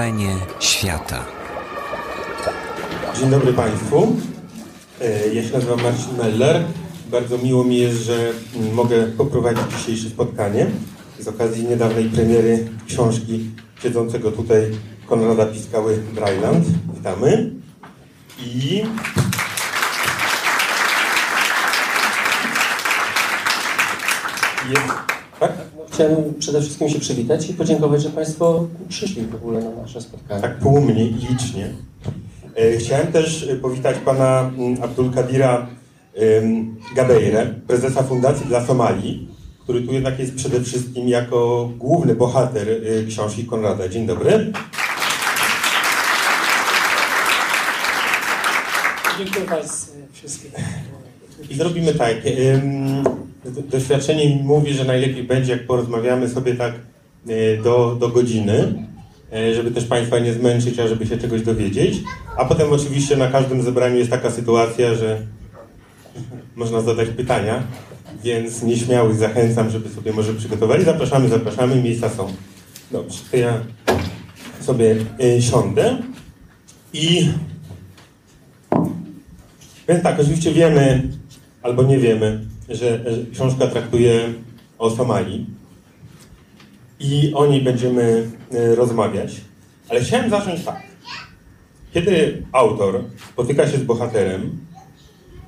Wrażenie świata. Dzień dobry Państwu. E, Ja się nazywam Marcin Meller. Bardzo miło mi jest, że mm, mogę poprowadzić dzisiejsze spotkanie z okazji niedawnej premiery książki siedzącego tutaj Konrada Piskały Dryland. Witamy. I jest? Chciałem przede wszystkim się przywitać i podziękować, że Państwo przyszli w ogóle na nasze spotkanie. tak tłumnie i licznie. E, Chciałem też e, powitać pana mm, Abdulkadira ym, Gabeire, prezesa Fundacji dla Somalii, który tu jednak jest przede wszystkim jako główny bohater y, książki Konrada. Dzień dobry. Dziękuję Was wszystkim. I zrobimy tak. Doświadczenie mi mówi, że najlepiej będzie, jak porozmawiamy sobie tak y, do, do godziny, y, żeby też Państwa nie zmęczyć, a żeby się czegoś dowiedzieć. A potem oczywiście na każdym zebraniu jest taka sytuacja, że można zadać pytania, więc nieśmiałych zachęcam, żeby sobie może przygotowali. Zapraszamy, zapraszamy, miejsca są. Dobrze, to ja sobie y, siądę i więc tak, oczywiście wiemy, albo nie wiemy, że, że książka traktuje o Somalii i o niej będziemy y, rozmawiać. Ale chciałem zacząć tak. Kiedy autor spotyka się z bohaterem,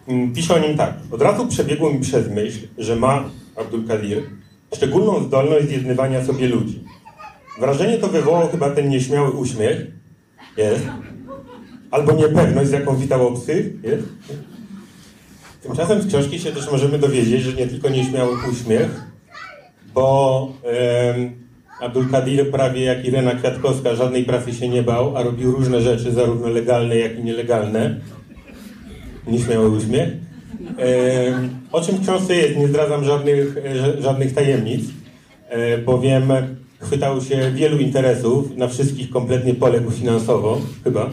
mm, pisze o nim tak. Od razu przebiegło mi przez myśl, że ma Abdul Kadir szczególną zdolność zjednywania sobie ludzi. Wrażenie to wywołał chyba ten nieśmiały uśmiech. Jest. Albo niepewność, z jaką witał obcych. Jest. Tymczasem z książki się też możemy dowiedzieć, że nie tylko nieśmiały uśmiech, bo em, Abdul Kadir prawie jak Irena Kwiatkowska żadnej pracy się nie bał, a robił różne rzeczy, zarówno legalne, jak i nielegalne. Nieśmiały uśmiech. O czym w książce jest, nie zdradzam żadnych, e, ża- żadnych tajemnic, e, bowiem chwytał się wielu interesów, na wszystkich kompletnie poległ finansowo, chyba.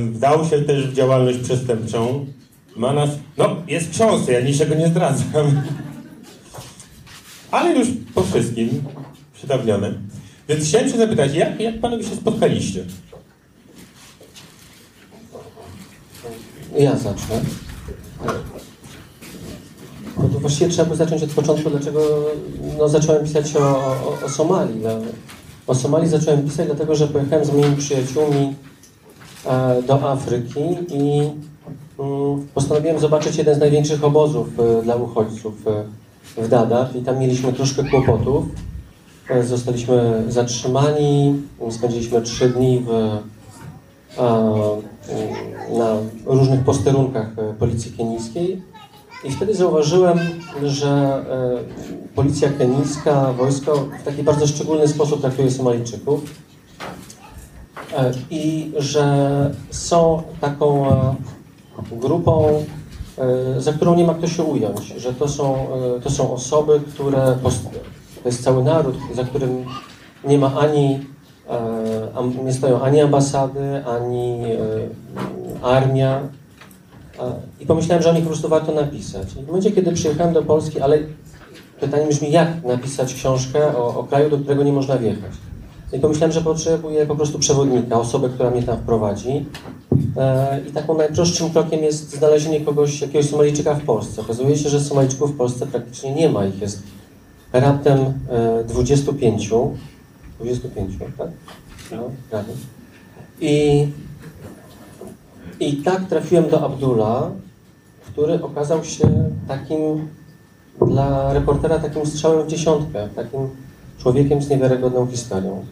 Wdał się też w działalność przestępczą. Ma nas. No, jest w książce, ja niczego nie zdradzam. Ale już po wszystkim przedawnione. Więc chciałem się zapytać, jak, jak panowie się spotkaliście? Ja zacznę. No to właściwie trzeba by zacząć od początku, dlaczego no, zacząłem pisać o, o, o Somalii. No, o Somalii zacząłem pisać dlatego, że pojechałem z moimi przyjaciółmi e, do Afryki i postanowiłem zobaczyć jeden z największych obozów e, dla uchodźców e, w Dadaab i tam mieliśmy troszkę kłopotów. E, Zostaliśmy zatrzymani, spędziliśmy trzy dni w e, na różnych posterunkach policji kenijskiej i wtedy zauważyłem, że policja kenijska, wojsko w taki bardzo szczególny sposób traktuje Somalijczyków i że są taką grupą, e, za którą nie ma kto się ująć, że to są, e, to są osoby, które, to jest cały naród, za którym nie ma ani, e, nie stoją ani ambasady, ani armia. I pomyślałem, że o nich po prostu warto napisać. I w momencie, kiedy przyjechałem do Polski, ale pytanie brzmi, jak napisać książkę o, o kraju, do którego nie można wjechać. I pomyślałem, że potrzebuję po prostu przewodnika, osobę, która mnie tam wprowadzi. E, I taką najprostszym krokiem jest znalezienie kogoś, jakiegoś Somalijczyka w Polsce. Okazuje się, że Somalijczyków w Polsce praktycznie nie ma. Ich jest raptem e, 25. 25, tak? No, prawie. I, I tak trafiłem do Abdula, który okazał się takim dla reportera takim strzałem w dziesiątkę, takim człowiekiem z niewiarygodną historią.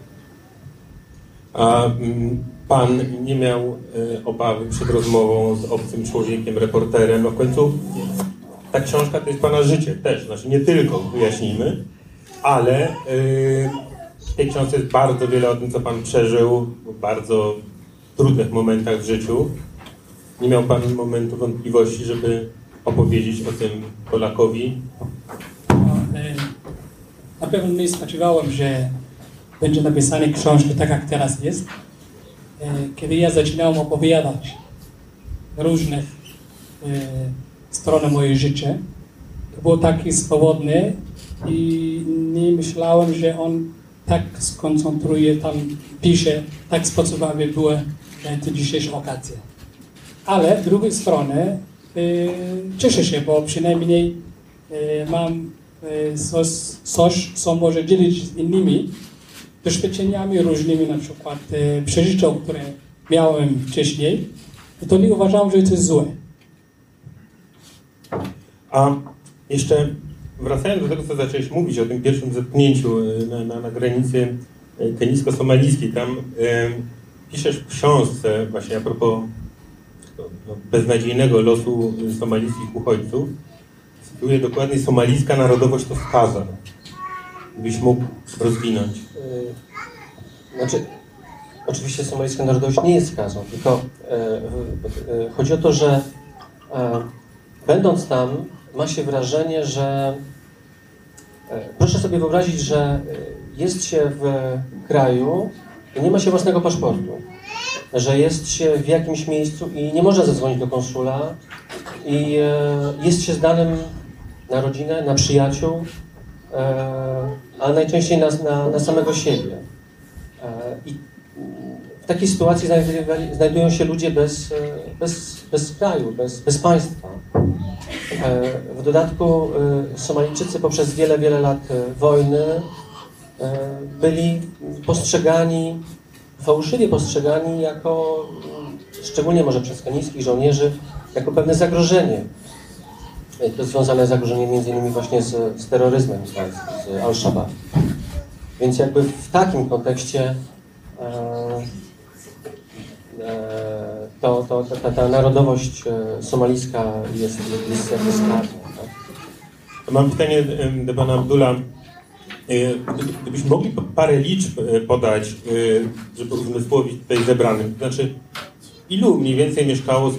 A mm, pan nie miał e, obawy przed rozmową z obcym człowiekiem, reporterem? No w końcu ta książka to jest pana życie też, znaczy nie tylko, wyjaśnijmy, ale e, w tej książce jest bardzo wiele o tym, co pan przeżył w bardzo trudnych momentach w życiu. Nie miał pan momentu wątpliwości, żeby opowiedzieć o tym Polakowi? E, Na pewno nie spodziewałem, że będzie napisane książki tak jak teraz jest. E, Kiedy ja zaczynałem opowiadać różnych e, strony mojego życia, to było takie swobodne i nie myślałem, że on tak skoncentruje, tam pisze, tak sposób, aby były te dzisiejsze okazje. Ale z drugiej strony e, cieszę się, bo przynajmniej mam coś, coś, co może dzielić z innymi doświadczeniami różnymi, na przykład e, przeżycią, które miałem wcześniej, to nie uważam, że to jest złe. A jeszcze wracając do tego, co zacząłeś mówić o tym pierwszym zetknięciu y, na, na, na granicy y, kenijsko-somalijskiej, tam piszesz w książce właśnie a propos no, beznadziejnego losu somalijskich uchodźców. Cytuję dokładnie, somalijska narodowość to skaza. Gdybyś mógł rozwinąć. Y, Znaczy, oczywiście somalijska narodowość nie jest skazą, tylko e, e, chodzi o to, że e, będąc tam, ma się wrażenie, że proszę sobie wyobrazić, że jest się w kraju i nie ma się własnego paszportu, że jest się w jakimś miejscu i nie można zadzwonić do konsula i jest się zdanym na rodzinę, na przyjaciół, ale najczęściej na, na, na samego siebie. E, I w takiej sytuacji znajdują się ludzie bez, e, bez, bez kraju, bez, bez państwa. E, W dodatku e, Somalijczycy poprzez wiele, wiele lat e, wojny e, byli postrzegani, fałszywie postrzegani jako, mm, szczególnie może przez kenijskich żołnierzy, jako pewne zagrożenie. E, To związane zagrożenie między innymi właśnie z, z terroryzmem islamskim, z Al-Shabaab. Więc jakby w takim kontekście e, e, to, to, ta, ta, narodowość e, somalijska jest, jest jakby skarżą. Tak? Mam pytanie do pana Abdula. Gdy- Gdybyśmy mogli parę liczb podać, żeby uzmysłowić tutaj zebranym. To znaczy, ilu mniej więcej mieszkało e,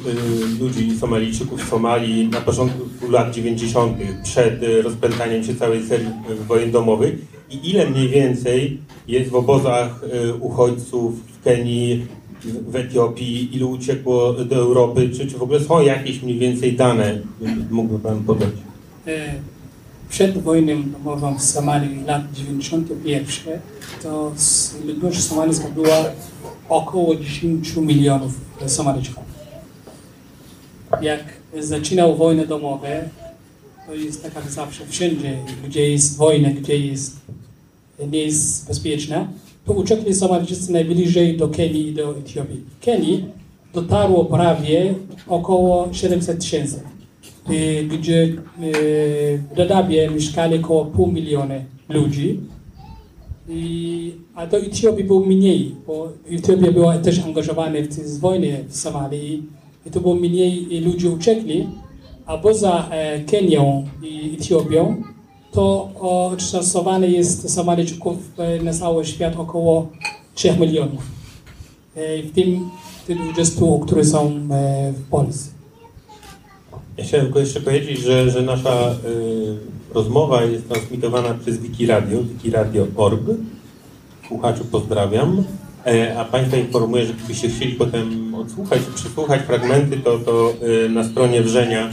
ludzi Somalijczyków w Somalii na początku lat 90., przed e, rozpętaniem się całej serii e, wojen domowych i ile mniej więcej jest w obozach uchodźców w Kenii, w Etiopii, ilu uciekło do Europy, czy, czy w ogóle są jakieś mniej więcej dane, mógłby pan podać? Przed wojną domową w Somalii lat 91 to ludność somalijska była około 10 milionów Somalijczyków. Jak zaczynał wojnę domowe, to jest tak jak zawsze wszędzie, gdzie jest wojna, gdzie jest, nie jest bezpieczna, to uciekli Somalijczycy najbliżej do Kenii i do Etiopii. Kenii dotarło prawie około 700 tysięcy y, gdzie y, w Dadaabie mieszkali około pół miliona ludzi. I, a do Etiopii było mniej, bo Etiopia była też angażowana w wojnę w Somalii i to było mniej ludzi uciekli, a poza e, Kenią i Etiopią to odszacowane jest Somalijczyków e, na cały świat około 3 milionów. E, w tym tych 20, które są e, w Polsce. Ja chciałem tylko jeszcze powiedzieć, że, że nasza y, rozmowa jest transmitowana przez Wikiradio, wikiradio.org. Słuchaczy pozdrawiam. E, a Państwa informuję, że gdybyście chcieli potem odsłuchać czy przesłuchać fragmenty, to, to y, na stronie wrzenia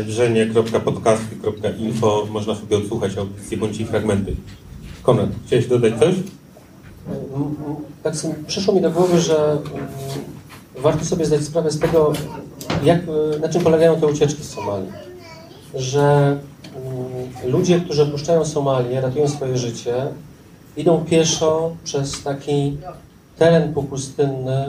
y, wrzenie.podcasty.info można sobie odsłuchać audycje bądź i fragmenty. Konrad, chciałeś dodać coś? M- m- Tak przyszło mi do głowy, że mm, warto sobie zdać sprawę z tego, jak, y, na czym polegają te ucieczki z Somalii. Że mm, ludzie, którzy opuszczają Somalię, ratują swoje życie, idą pieszo przez taki teren półpustynny,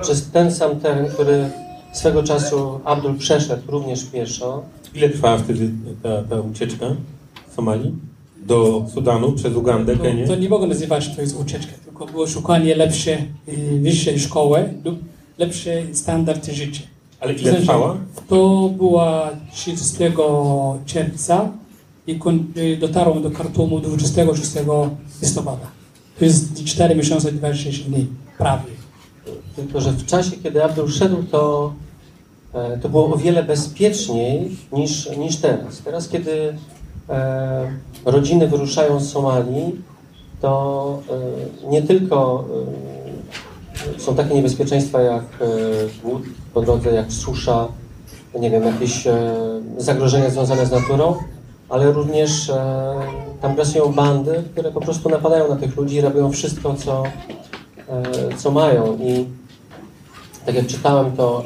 przez ten sam teren, który swego czasu Abdul przeszedł również pieszo. Ile trwała wtedy ta, ta ucieczka z Somalii? Do Sudanu, przez Ugandę, Kenię? To, to nie mogę nazywać, że to jest ucieczka, tylko było szukanie lepszej, y, wyższej szkoły lub lepszy standard życia. Ale To ile trwała? To była 30 czerwca i y, dotarłem do Kartumu 26 listopada. To jest 4 miesiące, 26 dni, prawie. Tylko, że w czasie, kiedy Abdul szedł, to, e, to było o wiele bezpieczniej niż, niż teraz. Teraz, kiedy e, rodziny wyruszają z Somalii, to e, nie tylko e, są takie niebezpieczeństwa jak e, głód po drodze, jak susza, nie wiem, jakieś e, zagrożenia związane z naturą, ale również e, tam grasują bandy, które po prostu napadają na tych ludzi i robią wszystko, co, co mają. I tak jak czytałem, to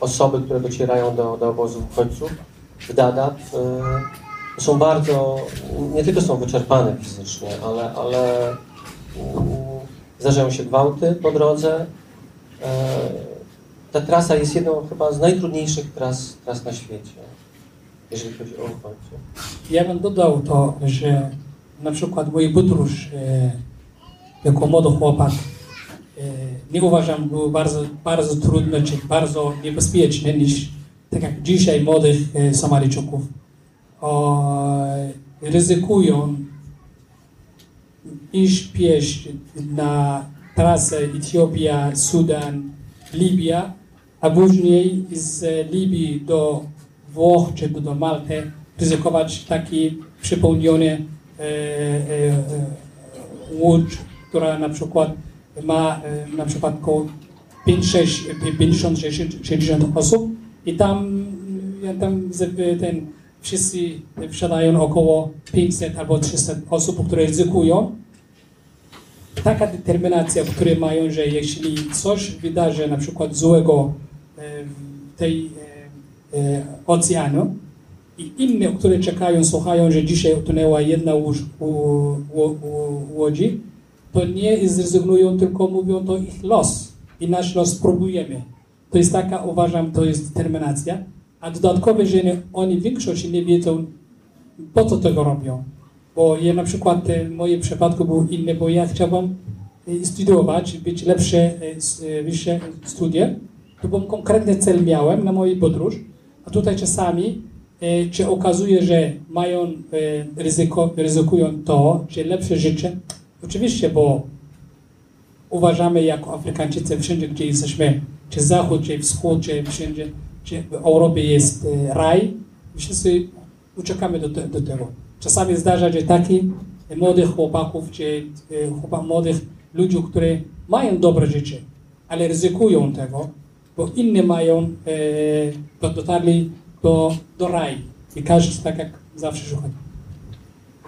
osoby, które docierają do, do obozów uchodźców w Dadaab, są bardzo, nie tylko są wyczerpane fizycznie, ale, ale zdarzają się gwałty po drodze. E, Ta trasa jest jedną chyba z najtrudniejszych tras, tras na świecie, jeżeli chodzi o uchodźców. Ja bym dodał to, że na przykład mój podróż e, jako młody chłopak e, nie uważam był bardzo, bardzo trudny czy bardzo niebezpieczny niż tak jak dzisiaj młodych Somalijczyków o, ryzykują iść piesz na trasę Etiopia, Sudan, Libia, a później z Libii do Włoch czy do Malty ryzykować taki przepełniony e, e, e, łódź, która na przykład ma e, na przykład około 50-60 osób i tam, tam ten, wszyscy wsiadają około 500 albo 300 osób, które ryzykują. Taka determinacja, której mają, że jeśli coś wydarzy na przykład złego e, w tej e, e, oceanu, i inne, które czekają, słuchają, że dzisiaj utonęła jedna łódź, łodzi, to nie zrezygnują, tylko mówią, to ich los i nasz los spróbujemy. To jest taka, uważam, to jest determinacja. A dodatkowo, że oni większość nie wiedzą, po co tego robią. Bo ja na przykład, e, moim przypadku był inny, bo ja chciałbym e, studiować, być lepsze, e, wyższe studia. To był konkretny cel miałem na mojej podróż. A tutaj czasami się okazuje, że mają ryzyko, ryzykują to, że lepsze życie. Oczywiście, bo uważamy jako Afrykańczycy wszędzie, gdzie jesteśmy, czy zachód, czy wschód, czy wszędzie, czy w Europie jest raj. Wszyscy uciekamy do, te, do tego. Czasami zdarza się takich młodych chłopaków, czy e, chłopak, młodych ludzi, którzy mają dobre życie, ale ryzykują tego, bo inni mają, e, do, dotarli do, do raju. I każdy tak jak zawsze szuka.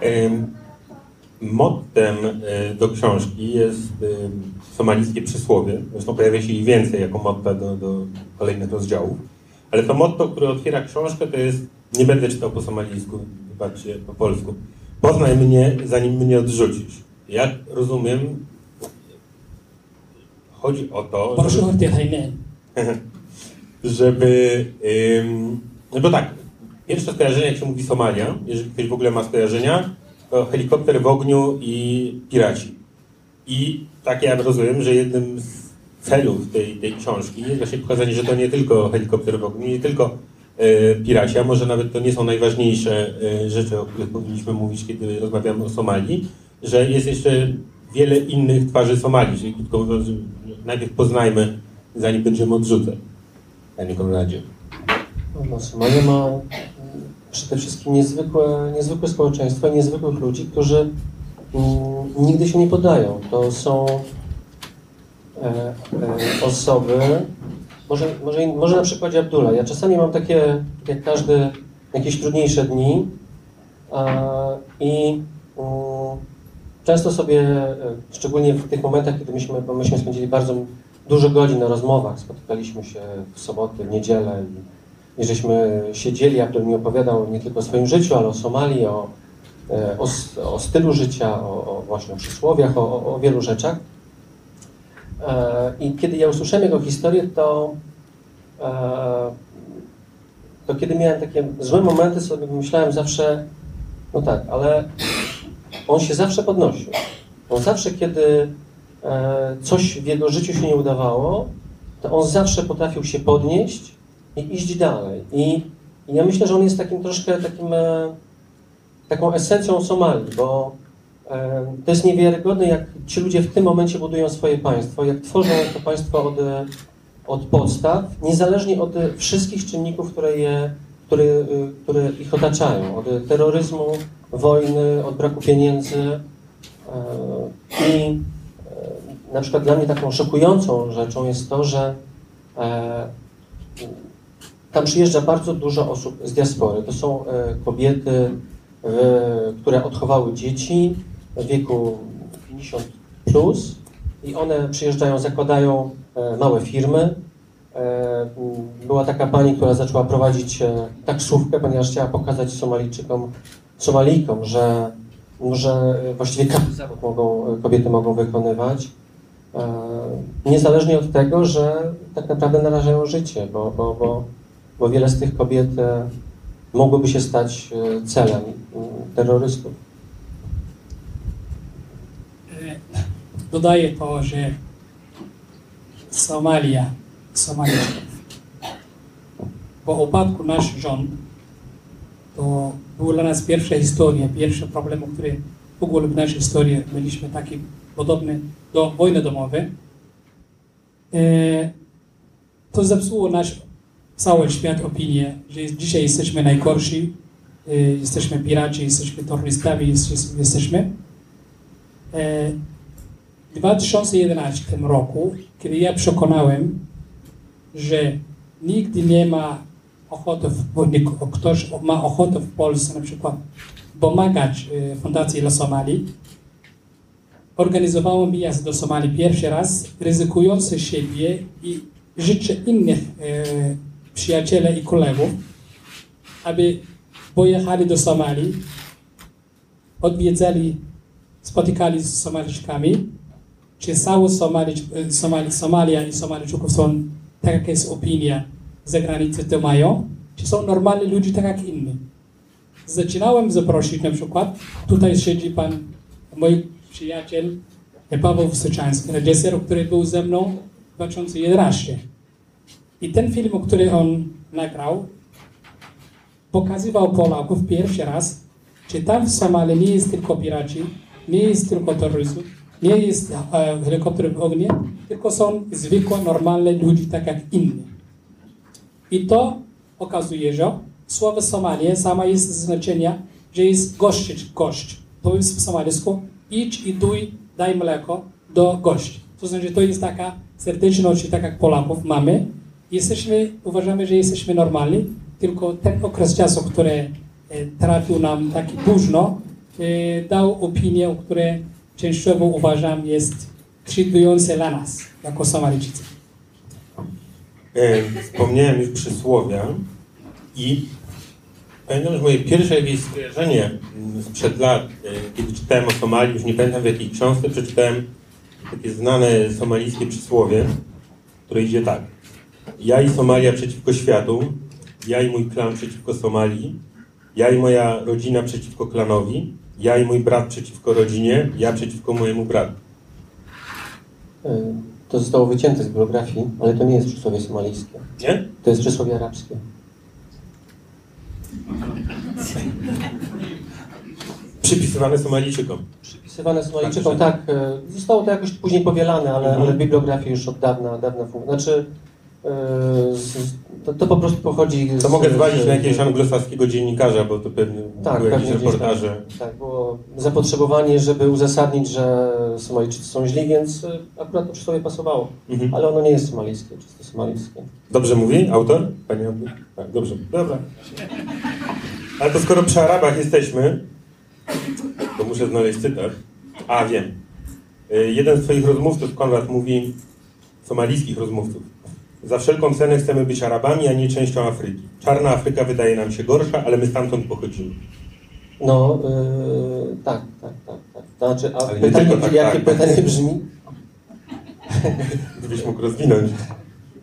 Em, Mottem e, do książki jest somalijskie przysłowie. Zresztą pojawia się ich więcej jako motta do, do kolejnych rozdziałów. Ale to motto, które otwiera książkę, to jest nie będę czytał po somalijsku, wybaczcie, po polsku. Poznaj mnie, zanim mnie odrzucisz. Jak rozumiem, chodzi o to, Proszę żeby, żeby ym, no bo tak, pierwsze skojarzenie, jak się mówi Somalia, jeżeli ktoś w ogóle ma skojarzenia, to helikopter w ogniu i piraci. I tak ja rozumiem, że jednym z celów tej, tej książki jest właśnie pokazanie, że to nie tylko helikopter w ogniu, nie tylko piraci, a może nawet to nie są najważniejsze e, rzeczy, o których powinniśmy mówić, kiedy rozmawiamy o Somalii, że jest jeszcze wiele innych twarzy Somalii, czyli krótko mówiąc, najpierw poznajmy, zanim będziemy odrzucać. Panie Konradzie. No, Somalia ma mm, przede wszystkim niezwykłe, niezwykłe społeczeństwo niezwykłych ludzi, którzy mm, nigdy się nie poddają. To są e, e, osoby, może, może, może na przykładzie Abdullah. Ja czasami mam takie, tak jak każdy, jakieś trudniejsze dni i mm, często sobie, e, szczególnie w tych momentach, kiedy myśmy, bo myśmy spędzili bardzo dużo godzin na rozmowach, spotykaliśmy się w soboty, w niedzielę i, i żeśmy siedzieli, Abdul mi opowiadał nie tylko o swoim życiu, ale o Somalii, o, e, o, o stylu życia, o, o właśnie o przysłowiach, o, o wielu rzeczach. E, I kiedy ja usłyszałem jego historię, to, e, to kiedy miałem takie złe momenty, sobie myślałem zawsze, no tak, ale on się zawsze podnosił. On zawsze, kiedy e, coś w jego życiu się nie udawało, to on zawsze potrafił się podnieść i iść dalej. I, i ja myślę, że on jest takim troszkę takim, taką esencją Somalii, bo to jest niewiarygodne, jak ci ludzie w tym momencie budują swoje państwo, jak tworzą to państwo od, e, od podstaw, niezależnie od e, wszystkich czynników, które, je, które, e, które ich otaczają, od terroryzmu, wojny, od braku pieniędzy. E, I e, na przykład dla mnie taką szokującą rzeczą jest to, że e, tam przyjeżdża bardzo dużo osób z diaspory. To są e, kobiety, e, które odchowały dzieci wieku 50 plus i one przyjeżdżają, zakładają e, małe firmy. E, Była taka pani, która zaczęła prowadzić e, taksówkę, ponieważ chciała pokazać Somalijczykom, Somalijkom, że, że właściwie każdy zawód mogą, kobiety mogą wykonywać. Niezależnie od tego, że tak naprawdę narażają życie, bo, bo, bo, bo wiele z tych kobiet mogłoby się stać celem mm, terrorystów. E, Dodaję to, że Somalia, Somalijczyków. Po upadku nasz rząd to była dla nas pierwsza historia, pierwsze problemy, które w ogóle w naszej historii mieliśmy takie podobne do wojny domowej. E, to zepsuło nasz cały świat opinię, że dzisiaj jesteśmy najgorsi, e, jesteśmy piraci, jesteśmy terrorystami, jest- jesteśmy. E, W 2011 roku, kiedy ja przekonałem, że nigdy nie ma ochoty, bo ktoś ma ochotę w Polsce na przykład pomagać e, Fundacji dla Somalii, organizowałem wyjazd do Somalii pierwszy raz, ryzykujący siebie i życzę innych e, i kolegów, aby pojechali do Somalii, odwiedzali, spotykali z Somalijczykami, czy Somali, Somali, Somalia i Somalijczyków są, tak jak jest opinia, za granicą to mają, czy są normalni ludzie tak jak inni. Zaczynałem zaprosić na przykład, tutaj siedzi pan, mój przyjaciel Paweł Wysoczański, reżyser, który był ze mną w 2011. I ten film, który on nagrał, pokazywał Polaków pierwszy raz, czy tam w Somalii nie jest tylko piraci, nie jest tylko terroryzm, nie jest e, helikopter w ogniu, tylko są zwykłe, normalne ludzie, tak jak inni. I to okazuje, że słowo Somalia sama jest znaczenia, że jest gościć, gość. To jest w somalijsku idź i duj, daj mleko do gości. To znaczy, to jest taka serdeczność, tak jak Polaków mamy. Jesteśmy, uważamy, że jesteśmy normalni, tylko ten okres czasu, który e, trafił nam taki późno, e, dał opinię, którą częściowo uważam jest krzywdujące dla nas, jako Somalijczycy. E, Wspomniałem już przysłowia i pamiętam, że moje pierwsze jakieś skojarzenie mm, sprzed lat, e, kiedy czytałem o Somalii, już nie pamiętam w jakiej książce, przeczytałem takie znane somalijskie przysłowie, które idzie tak. Ja i Somalia przeciwko światu, ja i mój klan przeciwko Somalii, ja i moja rodzina przeciwko klanowi, ja i mój brat przeciwko rodzinie, ja przeciwko mojemu bratu. E, To zostało wycięte z bibliografii, ale to nie jest przysłowie somalijskie. Nie? To jest przysłowie arabskie. Przypisywane Somalijczykom. Przypisywane Somalijczykom, tak. e, Zostało to jakoś później powielane, ale, Mhm. ale w bibliografii już od dawna, dawna funkcjonuje. Znaczy, z, to, to po prostu pochodzi z... To mogę zwalić na jakiegoś anglosaskiego dziennikarza, bo to pewnie Tak, były jakieś reportaże. Tak, było zapotrzebowanie, żeby uzasadnić, że Somalijczycy są źli, więc e, akurat to przysłowie pasowało. Mhm. Ale ono nie jest somalijskie, czysto somalijskie. Dobrze mówi autor? Panie autor? Tak, dobrze. Dobra. Ale to skoro przy Arabach jesteśmy, to muszę znaleźć cytat. A, wiem. Y, Jeden z twoich rozmówców, Konrad, mówi, somalijskich rozmówców, za wszelką cenę chcemy być Arabami, a nie częścią Afryki. Czarna Afryka wydaje nam się gorsza, ale my stamtąd pochodzimy. No, e, tak, tak, tak, tak. Znaczy, a Ale nie pytanie, tylko tak, jakie tak. pytanie brzmi? Gdybyś mógł rozwinąć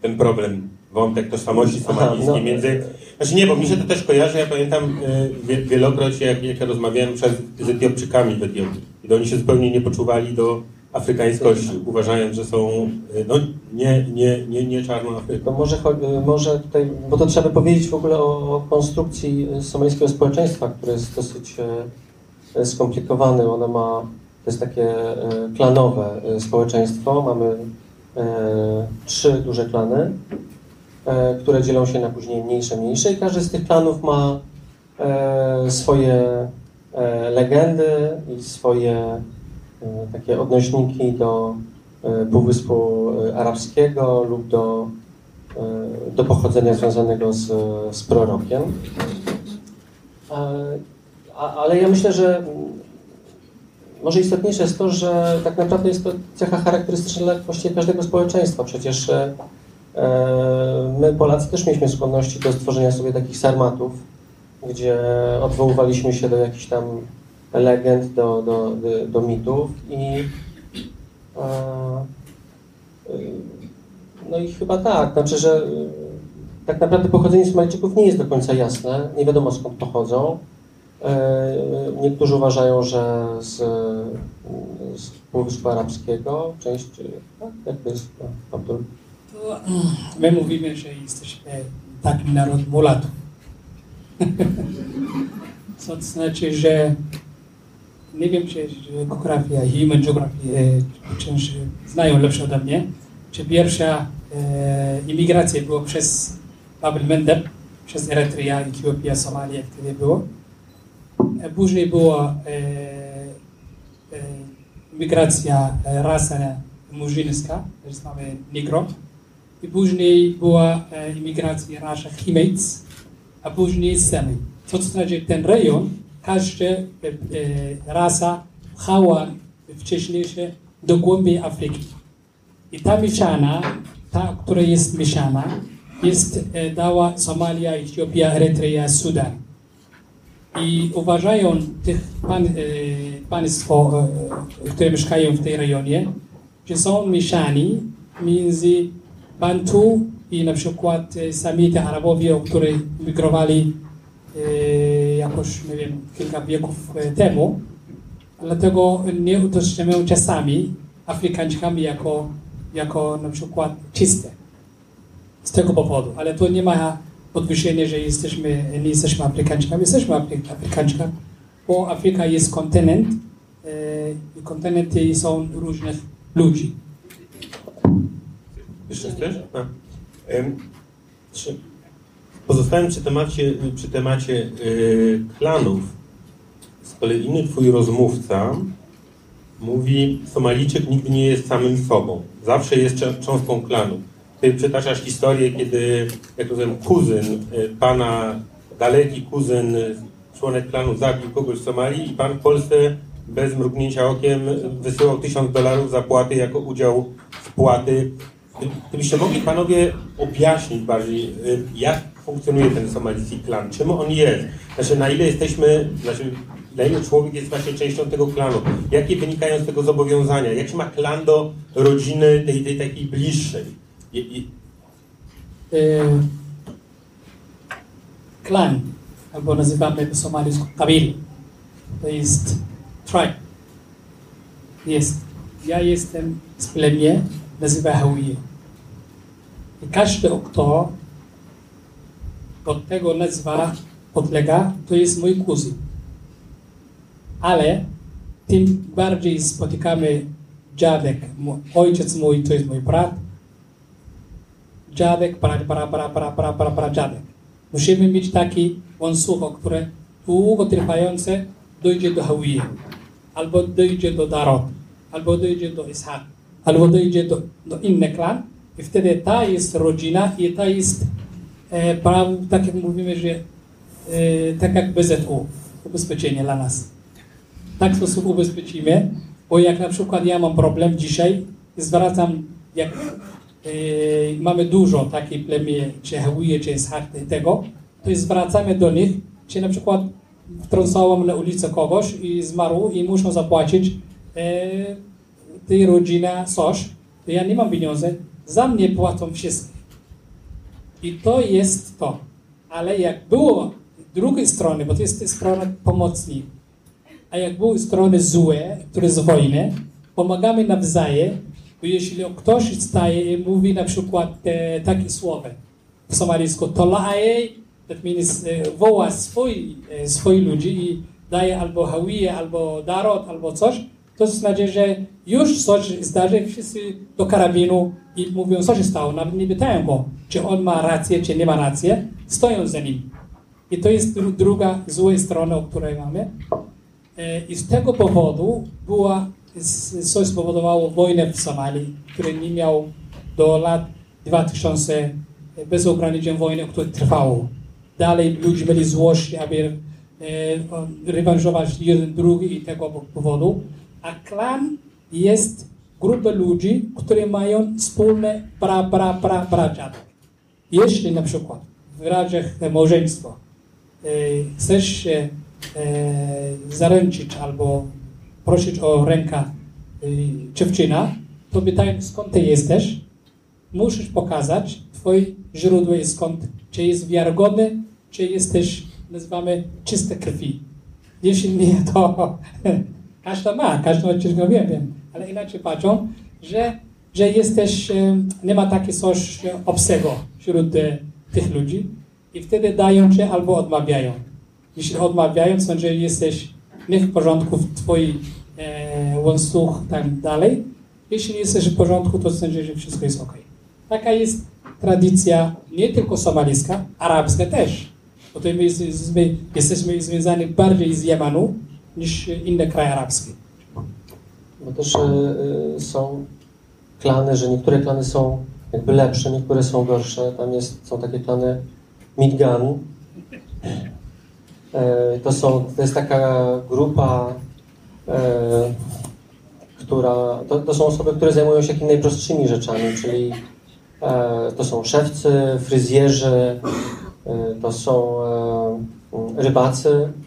ten problem, wątek tożsamości somalijskiej no. między... Znaczy nie, bo mi się to też kojarzy, ja pamiętam y, wie- wielokroć, jak, jak ja rozmawiałem przez, z Etiopczykami w Etiopii, kiedy oni się zupełnie nie poczuwali do afrykańskości, uważając, że są y, no, nie, nie, nie, nie czarną Afryką. To może, cho- może tutaj, bo to trzeba by powiedzieć w ogóle o, o konstrukcji somalijskiego społeczeństwa, które jest dosyć e, skomplikowane. Ono ma, to jest takie e, klanowe społeczeństwo. Mamy e, trzy duże klany, które dzielą się na później mniejsze, mniejsze i każdy z tych klanów ma swoje legendy i swoje takie odnośniki do e, Półwyspu Arabskiego lub do do pochodzenia związanego z, z prorokiem. Ale ja myślę, że może istotniejsze jest to, że tak naprawdę jest to cecha charakterystyczna dla właściwie każdego społeczeństwa. Przecież my Polacy też mieliśmy skłonności do stworzenia sobie takich sarmatów, gdzie odwoływaliśmy się do jakichś tam legend, do, do, do, do mitów i e, no i chyba tak, znaczy, że y, tak naprawdę pochodzenie Somalijczyków nie jest do końca jasne, nie wiadomo skąd pochodzą. E, niektórzy uważają, że z, z Półwyspu Arabskiego, część, tak, jak to jest, no, Abdul? To mm, my mówimy, że jesteśmy taki naród mulatów. Co to znaczy, że nie wiem, czy geografia, human geography, część znają lepsze ode mnie, czy pierwsza e, imigracja była przez Babel Mendeb, przez Erytrea, Etiopia, Somalia, wtedy było. E, później była e, e, imigracja e, rasa murzyńska, też mamy Negro. I później była e, imigracja rasa Chimejc, a później Semit. Co to znaczy ten rejon, każda e, e, rasa pchała wcześniejsze do głębi Afryki. I ta mieszana, ta, która jest mieszana, jest e, dała Somalia, Etiopia, Erytrea, Sudan. I uważają tych pan, państwo, które mieszkają w tej rejonie, że są mieszani między Bantu i na przykład Samity Arabowie, którzy migrowali jakoś, nie wiem, kilka wieków e, temu. Dlatego nie utożsamiają czasami Afrykańczykami jako, jako na przykład czyste. Z tego powodu. Ale to nie ma podwyższenia, że jesteśmy, nie jesteśmy Afrykańczykami. Jesteśmy Afry- Afrykańczykami, bo Afryka jest kontynent e, i kontynenty są różnych ludzi. Jeszcze chcesz? Trzy. Pozostałem przy temacie, przy temacie y, klanów. Z kolei inny twój rozmówca mówi, Somalijczyk nigdy nie jest samym sobą. Zawsze jest cząstką klanu. Ty przytaczasz historię, kiedy, jak rozumiem, kuzyn y, pana, daleki kuzyn, członek klanu zabił kogoś w Somalii i pan w Polsce bez mrugnięcia okiem wysyłał tysiąc dolarów zapłaty jako udział wpłaty Gdy- Gdybyście mogli panowie objaśnić bardziej, y, jak funkcjonuje ten somalijski klan, czym on jest, znaczy na ile jesteśmy, znaczy na ile człowiek jest właśnie częścią tego klanu, jakie wynikają z tego zobowiązania, jak się ma klan do rodziny tej, tej takiej bliższej. I, i, e, klan, albo nazywamy po somalijsku kabil. To jest tribe. Jest. Ja jestem z plemię, nazywa Hawiye. I każdy, kto od tego nazwa podlega, to jest mój kuzyn. Ale tym bardziej spotykamy dziadek, ojciec mój to jest mój brat, dziadek, pra, pra, pra, pra, pra, pra, pra, dziadek. Musimy mieć taki łańcuch, które długotrwające dojdzie do Hawiye, albo dojdzie do Darot, albo dojdzie do Ishaq, albo dojdzie do, do innych klan i wtedy ta jest rodzina i ta jest e, prawo, tak jak mówimy, że e, tak jak BZU, ubezpieczenie dla nas. Tak w sposób ubezpieczymy, bo jak na przykład ja mam problem dzisiaj, zwracam, jak e, mamy dużo takich plemię, czy Hawiye, czy i tego, to zwracamy do nich, czy na przykład wtrącałem na ulicę kogoś i zmarł i muszą zapłacić e, tej rodzina coś, to ja nie mam pieniędzy, za mnie płacą wszystkie. I to jest to. Ale jak było drugiej strony, bo to jest strona pomocnik, a jak były strony złe, które z wojny, pomagamy nawzajem, bo jeśli ktoś staje i mówi na przykład e, takie słowo w somalijsku, tola'e, that means e, woła swój, e, swoich ludzi i daje albo hawiye, albo darot, albo coś, to znaczy, że już coś zdarzy, wszyscy do karabinu i mówią, co się stało. Nawet nie pytają go, czy on ma rację, czy nie ma racji. Stoją za nim. I to jest dru- druga zła strona, o której mamy. E, I z tego powodu była, coś spowodowało wojnę w Somalii, który nie miał do lat 2000 bez ograniczeń wojny, które trwało. Dalej ludzie mieli złość, aby e, rewanżować jeden drugi i tego powodu. A klan jest grupą ludzi, którzy mają wspólne pra, pra, pra, braciatek. Jeśli na przykład w razie małżeństwa e, chcesz się e, zaręczyć albo prosić o rękę e, dziewczyna, to pytają skąd ty jesteś, musisz pokazać twoje źródło i skąd, czy jest wiarygodny, czy jesteś, nazywamy, czyste krwi. Jeśli nie, to każda ma, każdy odcinek wiem, wiem, ale inaczej patrzą, że, że jesteś, nie ma takiego coś obcego wśród e, tych ludzi i wtedy dają cię albo odmawiają. Jeśli odmawiają, sądzą, że jesteś nie w porządku w twoim e, łańcuch tak dalej. Jeśli nie jesteś w porządku, to sądzą, że wszystko jest ok. Taka jest tradycja nie tylko somalijska, arabska też. Bo my jesteśmy, jesteśmy związani bardziej z Jemenu niż inne kraje arabskie. Bo też y, y, są klany, że niektóre klany są jakby lepsze, niektóre są gorsze. Tam jest, są takie klany Midgan. E, to, są, to jest taka grupa, e, która, to, to są osoby, które zajmują się takimi najprostszymi rzeczami, czyli e, to są szewcy, fryzjerzy, e, to są e, rybacy e,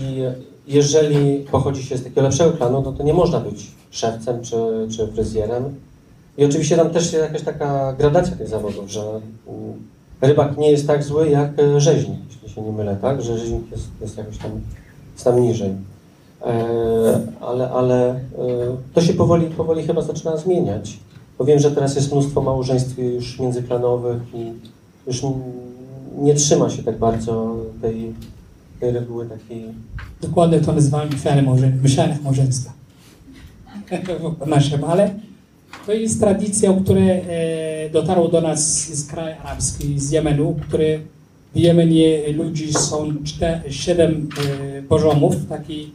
i jeżeli pochodzi się z takiego lepszego klanu, no to nie można być szewcem czy, czy fryzjerem. I oczywiście tam też jest jakaś taka gradacja tych zawodów, że rybak nie jest tak zły jak e, rzeźnik, jeśli się nie mylę, tak? Że rzeźnik jest, jest jakoś tam, jest tam niżej. E, ale ale e, to się powoli, powoli chyba zaczyna zmieniać. Bo wiem, że teraz jest mnóstwo małżeństw już międzyklanowych i już nie trzyma się tak bardzo tej, tej reguły takiej Dokładnie to nazywamy mieszane. Mieszane małżeństwa. Naszym, ale to jest tradycja, która e, dotarła do nas z kraju arabskich, z Jemenu, które w Jemenie ludzi są czte, siedem e, poziomów. Taki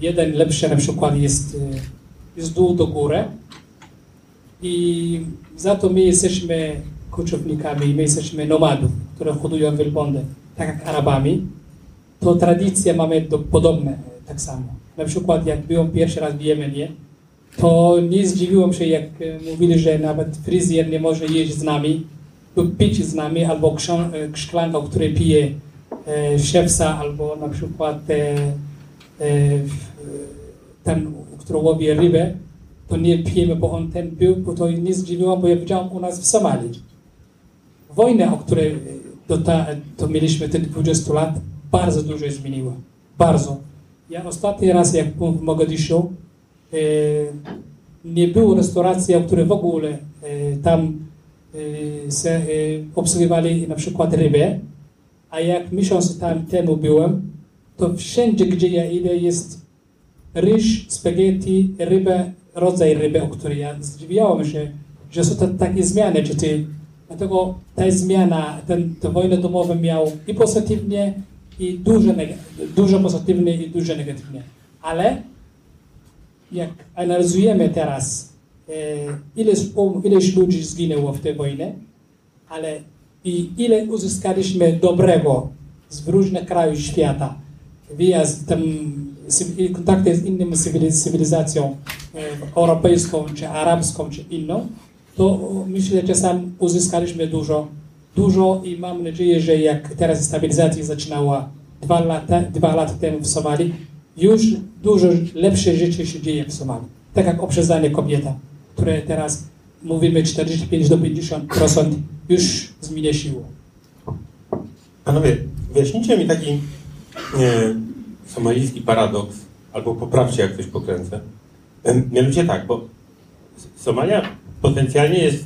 jeden lepszy na przykład jest, e, jest dół do góry. I za to my jesteśmy koczownikami, my jesteśmy nomadów, które hodują wielbłądy, tak jak Arabami to tradycje mamy do, podobne tak samo. Na przykład jak byłem pierwszy raz w Jemenie, to nie zdziwiłem się, jak e, mówili, że nawet fryzjer nie może jeść z nami lub pić z nami, albo e, szklanka, której pije e, szewca, albo na przykład e, e, ten, który łowi rybę, to nie pijemy, bo on ten był, bo to nie zdziwiło, bo ja widziałem u nas w Somalii. Wojna, o której ta, to mieliśmy te 20 lat, bardzo dużo zmieniło. Bardzo. Ja ostatni raz, jak byłem w Mogadiszu, e, nie było restauracji, które w ogóle e, tam e, se, e, obsługiwali na przykład rybę, a jak miesiąc tam temu byłem, to wszędzie, gdzie ja idę, jest ryż, spaghetti, rybę, rodzaj ryby, o której ja zdziwiałem się, że są to takie zmiany, czy ty, dlatego ta zmiana, ten, te wojny domowe miał i pozytywnie, i dużo, dużo pozytywnie i dużo negatywnie. Ale jak analizujemy teraz, e, ileś, um, ileś ludzi zginęło w tej wojnie, ale i ile uzyskaliśmy dobrego z różnych krajów świata, wyjazd tam, kontakty z cywiliz- cywilizacją e, europejską, czy arabską, czy inną, to myślę, że sam uzyskaliśmy dużo, dużo i mam nadzieję, że jak teraz stabilizacja zaczynała dwa lata, dwa lata temu w Somalii, już dużo lepsze rzeczy się dzieje w Somalii. Tak jak oprzedzanie kobieta, które teraz mówimy 45 do 50% już zmniejszyło. Panowie, wyjaśnijcie mi taki e, somalijski paradoks, albo poprawcie, jak coś pokręcę. Mianowicie tak, bo Somalia potencjalnie jest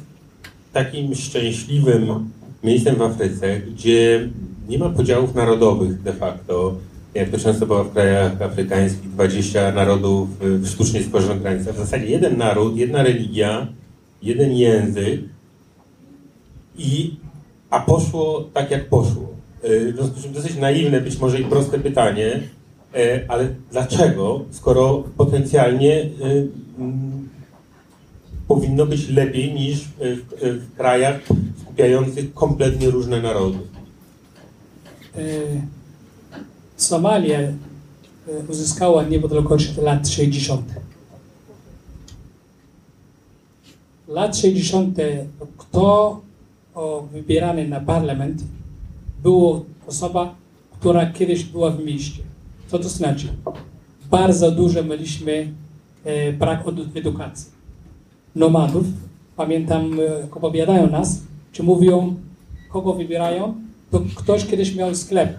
takim szczęśliwym miejscem w Afryce, gdzie nie ma podziałów narodowych de facto, jak to często było w krajach afrykańskich, 20 narodów y, w sztucznie stworzonych granicach. W zasadzie jeden naród, jedna religia, jeden język i a poszło tak, jak poszło. E, W związku z czym dosyć naiwne, być może i proste pytanie, e, ale dlaczego, skoro potencjalnie powinno być lepiej niż w, w, krajach skupiających kompletnie różne narody. E, Somalia e, uzyskała niepodległość lat 60. Lat 60. kto wybierany na parlament było osoba, która kiedyś była w mieście. Co to znaczy? Bardzo dużo mieliśmy e, brak edukacji. Nomadów, pamiętam, e, jak opowiadają nas, czy mówią, kogo wybierają, to ktoś kiedyś miał sklep.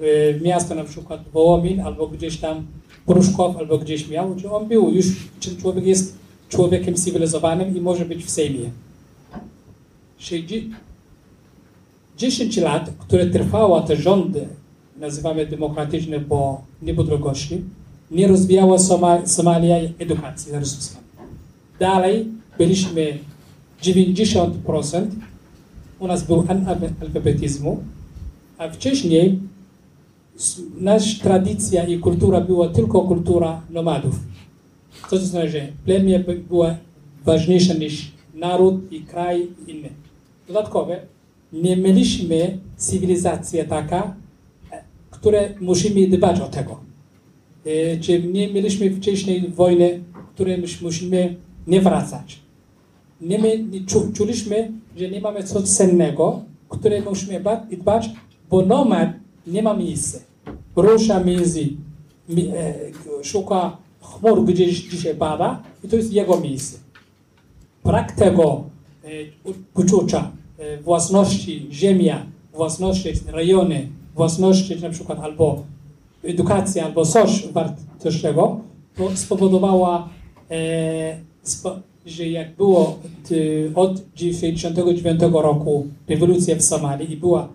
E, miasto na przykład Wołomin, albo gdzieś tam Pruszkow, albo gdzieś miał, czy on był już, czy człowiek jest człowiekiem cywilizowanym i może być w Sejmie. 10 lat, które trwała te rządy, nazywamy demokratyczne po niepodległości, nie rozwijała Soma Somalia edukacji rosyjskiej. Dalej byliśmy 90%, u nas był analfabetyzmu, a wcześniej nasza tradycja i kultura była tylko kultura nomadów. Co to znaczy, że plemię była ważniejsze niż naród i kraj inny. Dodatkowo nie mieliśmy cywilizacji taka, które musimy dbać o tego. E, czy nie mieliśmy wcześniej wojny, której musimy nie wracać. Nie, nie czu, czuliśmy, że nie mamy coś cennego, które musimy dbać, bo nomad nie ma miejsca. Rusza między, e, szuka chmur gdzieś dzisiaj pada i to jest jego miejsce. Brak tego e, uczucia e, własności ziemia, własności rejony, własności na przykład albo edukacja, albo coś wartościowego, to spowodowała, e, że jak było od 1999 roku rewolucja w Somalii i była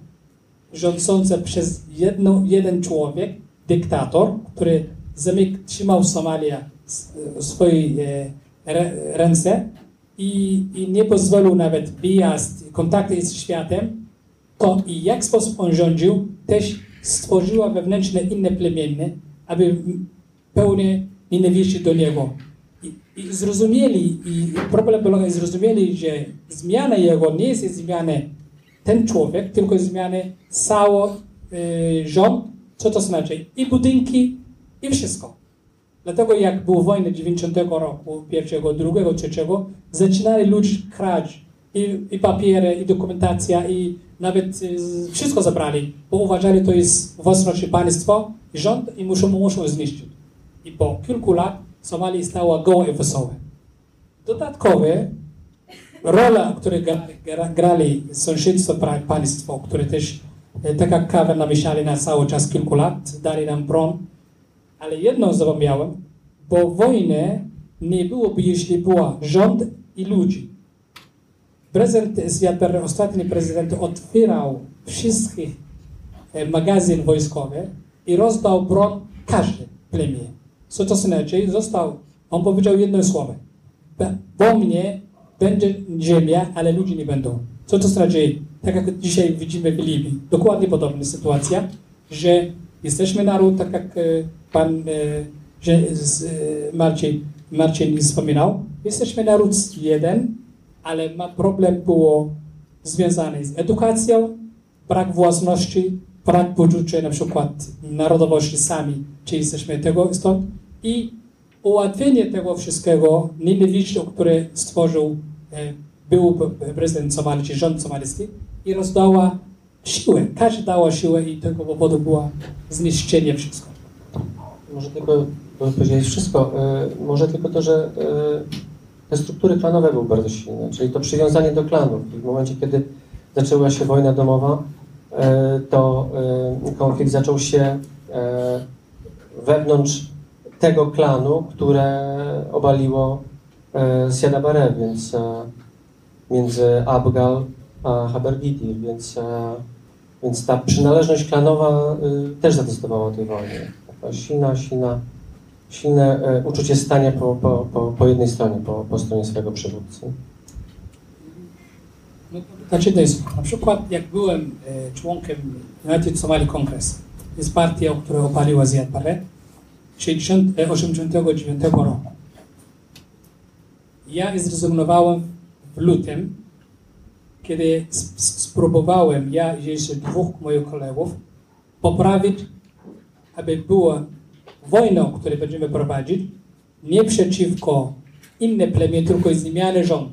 rządząca przez jedno, jeden człowiek, dyktator, który zamyk, trzymał Somalię w swojej e, ręce i, i nie pozwolił nawet wyjazd, kontakty z światem, to i jak sposób on rządził, też stworzyła wewnętrzne inne plemienne, aby pełnie nienawiści do niego. I, I, zrozumieli, i problem polega, zrozumieli, że zmiana jego nie jest zmiana ten człowiek, tylko zmiana cały y, rząd, co to znaczy i budynki, i wszystko. Dlatego jak było wojna 90 roku, pierwszego, drugiego, trzeciego, zaczynali ludzie kraść i, i papiery, i dokumentacja, i nawet y, wszystko zabrali, bo uważali, to jest własność państwa i rząd i muszą, muszą zniszczyć. I po kilku lat Somalia stała goła i wesoła. Dodatkowo rola, którą grali sąsiedztwo państwo, które też e, tak jak kawę namieszali na cały czas kilku lat, dali nam broń, ale jedno zapomniałem, bo wojny nie byłoby, jeśli była rząd i ludzi. Prezydent Zjadber, ostatni prezydent, otwierał wszystkich e, magazyn wojskowy i rozdał broń każdy plemię. To znaczy? Został, on powiedział jedno słowo. Po mnie będzie ziemia, ale ludzie nie będą. Co to znaczy? Tak jak dzisiaj widzimy w Libii. Dokładnie podobna sytuacja, że jesteśmy naród, tak jak e, pan e, Marcin, Marcin wspominał, jesteśmy naród jeden, ale problem było związany z edukacją, brak własności, brak poczucia na przykład narodowości sami, czy jesteśmy tego stąd i ułatwienie tego wszystkiego, nienawiści, które stworzył e, był prezydent Somalii, czy rząd somalijski i rozdała siłę. Każdy dała siłę i tego powodu było zniszczenie wszystko. Może tylko powiedzieć wszystko. E, może tylko to, że e, te struktury klanowe były bardzo silne, czyli to przywiązanie do klanów. I w momencie, kiedy zaczęła się wojna domowa, to konflikt zaczął się wewnątrz tego klanu, które obaliło Siada Bare, więc między Abgal a Habergiti, więc, więc ta przynależność klanowa też zadecydowała o tej wojnie. Silna, silna silne e, uczucie stania po, po, po, po jednej stronie, po, po stronie swojego przywódcy. No, znaczy to jest, na przykład jak byłem e, członkiem United Somali Congress, jest partia, która opaliła Ziad Barre 1989 roku. Ja zrezygnowałem w lutym, kiedy spróbowałem, ja i jeszcze dwóch moich kolegów, poprawić, aby była wojna, którą będziemy prowadzić, nie przeciwko inne plemię, tylko zmiany rządu.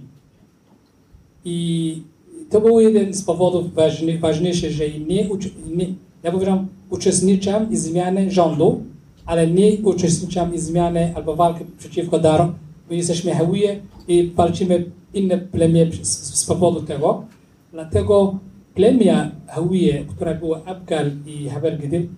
I to był jeden z powodów ważniejszych, że nie, nie ja powiedziałem, uczestniczam w zmianie rządu, ale nie uczestniczam w zmianie albo walki przeciwko darom, bo jesteśmy Hawije i walczymy inne plemię z, powodu tego. Dlatego plemię Hawije, która była Abgal i Habergidy,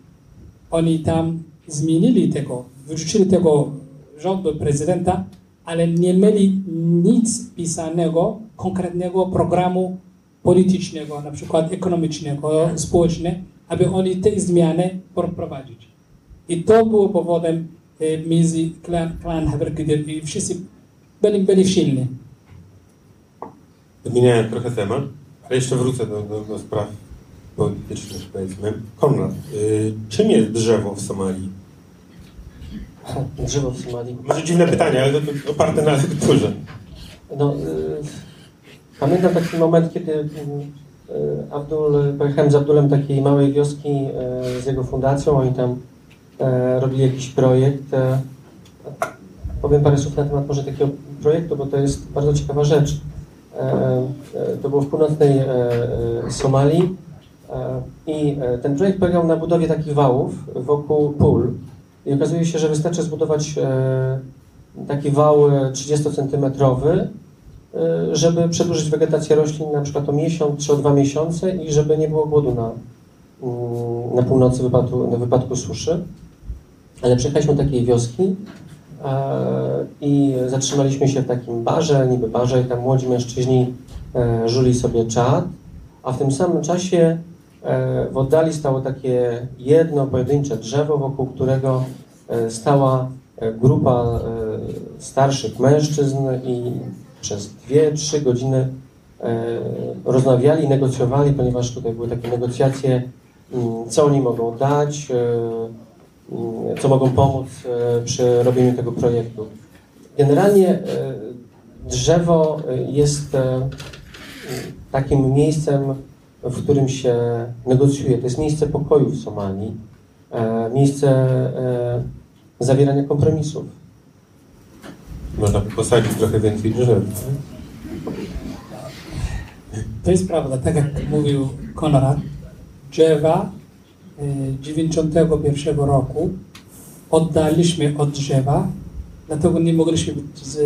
oni tam zmienili tego, wyrzucili tego rządu prezydenta, ale nie mieli nic pisanego, konkretnego programu politycznego, na przykład ekonomicznego, społecznego, aby oni te zmiany prowadzić. I to było powodem e, między klan, klan Habergidir i wszyscy byli, byli silni. Zmieniałem trochę temat, ale jeszcze wrócę do, do, do spraw politycznych, powiedzmy. Konrad, y, czym jest drzewo w Somalii? Drzewo w Somalii. Może dziwne pytanie, ale oparte na lekturze. No, y, pamiętam taki moment, kiedy y, Abdul, pojechałem z Abdulem takiej małej wioski y, z jego fundacją, oni tam robili jakiś projekt. E, powiem parę słów na temat może takiego projektu, bo to jest bardzo ciekawa rzecz. E, e, to było w północnej e, e, Somalii e, i e, ten projekt polegał na budowie takich wałów wokół pól i okazuje się, że wystarczy zbudować e, taki wał e, 30-centymetrowy, e, żeby przedłużyć wegetację roślin na przykład o miesiąc czy o dwa miesiące i żeby nie było głodu na, mm, na północy wypadku, na wypadku suszy. Ale przyjechaliśmy do takiej wioski e, i zatrzymaliśmy się w takim barze, niby barze i tam młodzi mężczyźni e, żuli sobie czad, a w tym samym czasie e, w oddali stało takie jedno pojedyncze drzewo, wokół którego stała grupa starszych mężczyzn i przez dwie, trzy godziny rozmawiali, negocjowali, ponieważ tutaj były takie negocjacje, mm, co oni mogą dać, co mogą pomóc e, przy robieniu tego projektu. Generalnie e, drzewo e, jest takim miejscem, w którym się negocjuje. To jest miejsce pokoju w Somalii, miejsce zawierania kompromisów. Można posadzić trochę więcej drzew. To jest prawda, tak jak mówił Konrad, drzewa 91 roku oddaliśmy od drzewa, dlatego nie mogliśmy z,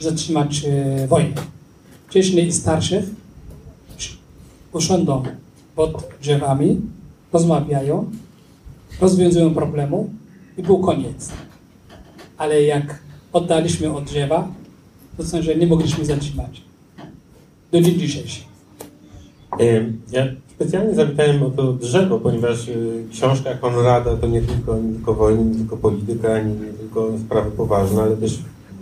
zatrzymać e, wojny. Wcześniej starszych usiądą pod drzewami, rozmawiają, rozwiązują problemu i był koniec. Ale jak oddaliśmy od drzewa, to znaczy, że nie mogliśmy zatrzymać do dzień dzisiejszy. Ja specjalnie zapytałem o to drzewo, ponieważ y, książka Konrada to nie tylko, nie tylko wojny, nie tylko polityka, nie, nie tylko sprawy poważne, ale też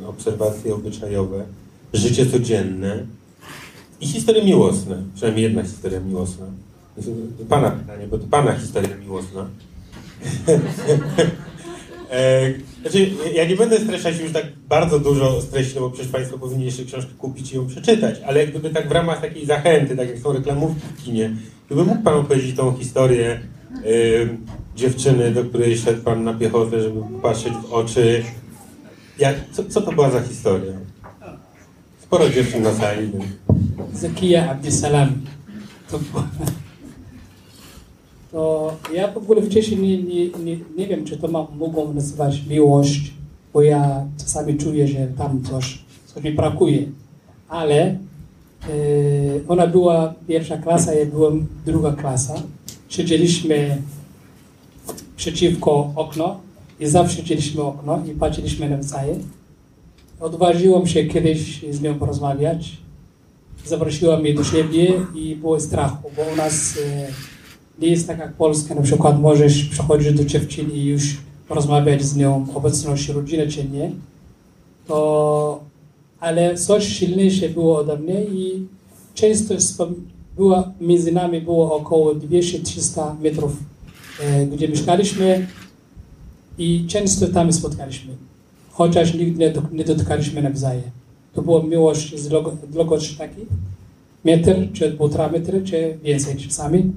obserwacje obyczajowe, życie codzienne i historie miłosne. Przynajmniej jedna historia miłosna. To Pana pytanie, bo to Pana historia miłosna. E, Znaczy, ja nie będę streszczać już tak bardzo dużo streści, no bo przecież Państwo powinni jeszcze książkę kupić i ją przeczytać, ale jak gdyby tak w ramach takiej zachęty, tak jak są reklamówki w kinie, gdyby mógł Pan opowiedzieć tą historię y, dziewczyny, do której szedł Pan na piechotę, żeby patrzeć w oczy. Jak, co, co to była za historia? Sporo dziewczyn na sali. Więc... Zakia Abdisalam. To, to ja w ogóle wcześniej nie, nie, nie, nie wiem, czy to ma, mogą nazywać miłość, bo ja czasami czuję, że tam coś, coś mi brakuje. Ale ona była pierwsza klasa, ja byłem druga klasa. Siedzieliśmy przeciwko okno i zawsze siedzieliśmy okno i patrzyliśmy nawzajem. Odważyłem się kiedyś z nią porozmawiać zaprosiła mnie do siebie i było strachu, bo u nas e, nie jest tak jak Polska, na przykład możesz przychodzić do dziewczyny i już porozmawiać z nią, obecność rodziny czy nie, to, ale coś silniejsze było ode mnie i często była, między nami było około 200-300 metrów, e, gdzie mieszkaliśmy i często tam spotkaliśmy. chociaż nigdy nie, dot- nie dotykaliśmy nawzajem. To była miłość z długo- długość taki, metr, czy półtora metry, czy więcej czasami.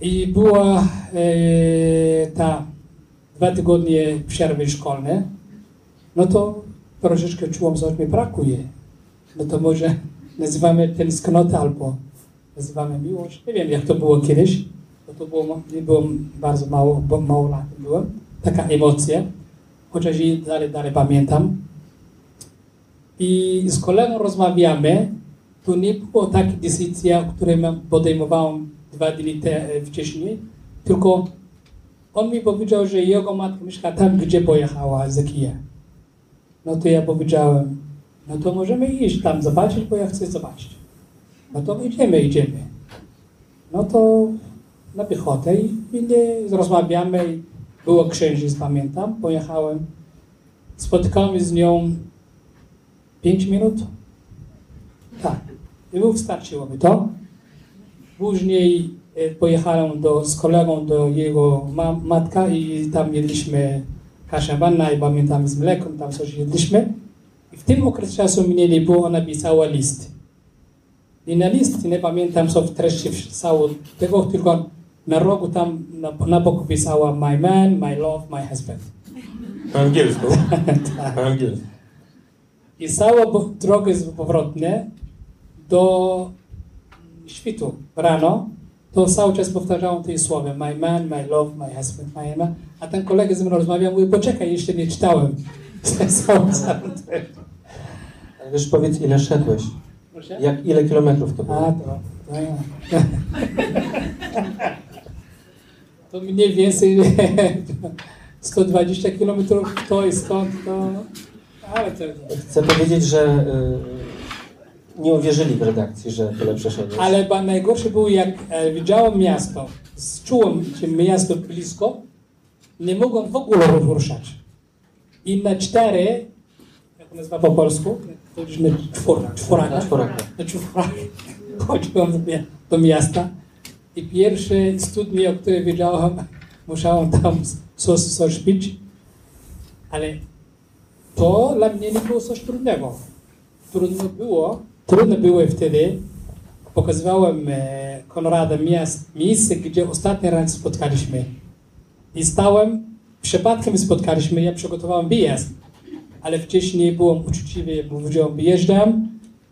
I była e, ta dwa tygodnie przerwy szkolne, no to troszeczkę czułam, że mi brakuje. No to może nazywamy tęsknotę albo nazywamy miłość. Nie wiem, jak to było kiedyś, bo to było, nie byłem bardzo mało, bo mało lat byłem. Taka emocja, chociaż i dalej, dalej pamiętam. I z kolegą rozmawiamy, to nie było takiej decyzji, mam- podejmowałem dwa dni te, wcześniej, tylko on mi powiedział, że jego matka mieszka tam, gdzie pojechała z Kijeva. No to ja powiedziałem, no to możemy iść tam zobaczyć, bo ja chcę zobaczyć. No to idziemy, idziemy. No to na piechotę i, rozmawiamy. Było księżyc, pamiętam. Pojechałem. Spotkałem z nią 5 minut. Tak. I był wystarczyło mi to. Później e, pojechałem do, z kolegą do jego ma, matka i tam jedliśmy kaszę manna i pamiętam z mlekiem, tam coś jedliśmy. I w tym okresie czasu nie było, ona pisała list. I na list, nie pamiętam co w treści pisało tego, tylko na rogu tam na, na boku pisała my man, my love, my husband. Po angielsku. tak. Po angielsku. I bo- drogę z- powrotnie do świtu rano, to cały czas powtarzałem te słowa my man, my love, my husband, my man. A ten kolega ze mną rozmawiał, mówi, poczekaj, jeszcze nie czytałem. Wiesz, powiedz, ile szedłeś? Proszę? Jak, ile kilometrów to A, było? to, to ja. To mniej więcej 120 km to i stąd, to... Ale to... Chcę powiedzieć, że y, nie uwierzyli w redakcji, że tyle przeszedłeś. Ale ba- najgorsze było, jak e, widziałem miasto, czułem, że miasto blisko, nie mogłem w ogóle ruszać. I na cztery, jak to nazywa po polsku? Na czworaka. Czworaka. Na czworaka. Chodziłem do miasta i pierwsze studnie, o których wiedziałem, musiałem tam coś, coś pić, ale to dla mnie nie było coś trudnego. Trudno było, trudno było wtedy, pokazywałem e, Konrada miejsce, gdzie ostatni raz spotkaliśmy. I stałem, przypadkiem spotkaliśmy, ja przygotowałem wyjazd, ale wcześniej byłem uczciwy, powiedziałem, wyjeżdżam,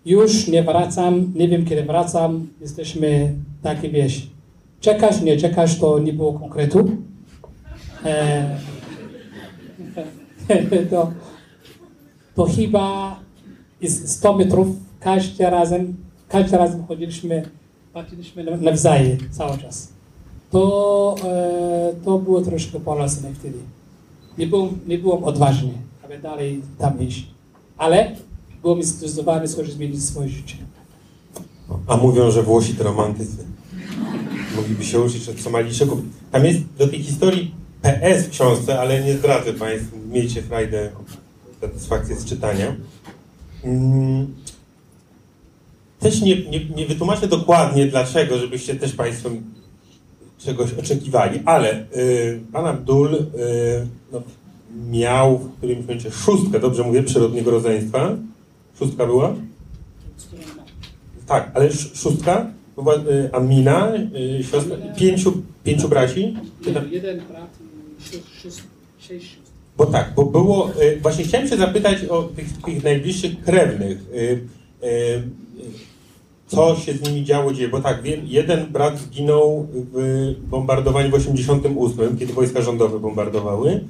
już nie wracam, nie wiem kiedy wracam, jesteśmy taki, wiesz, czekasz, nie czekasz, to nie było konkretu. E, to, to chyba jest 100 metrów, każdy razem, każdy razem chodziliśmy, patrzyliśmy na- nawzajem cały czas. To, e, to było troszkę bolesne wtedy. Nie byłem, nie byłem odważny, aby dalej tam iść. Ale byłem zdecydowany, żeby zmienić swoje życie. A mówią, że Włosi to romantycy. Mogliby się uczyć od Somalijczyków. Tam jest do tej historii PS w książce, ale nie zdradzę Państwu. Miejcie frajdę, satysfakcję z czytania. Mm. Też nie, nie, nie wytłumaczę dokładnie dlaczego, żebyście też Państwo czegoś oczekiwali, ale y, Pan Abdul y, no, miał w którymś momencie szóstkę, dobrze mówię, przyrodniego rodzeństwa. Szóstka była? Tak, ale sz- szóstka, to była y, Amina, y, siostra, pięciu, pięciu braci. Jeden, brat i sześć, sióstr. Bo tak, bo było, y, właśnie chciałem się zapytać o tych, tych najbliższych krewnych. Co się z nimi działo, dzieje, bo tak, wiem, jeden brat zginął w bombardowaniu w 88, kiedy wojska rządowe bombardowały.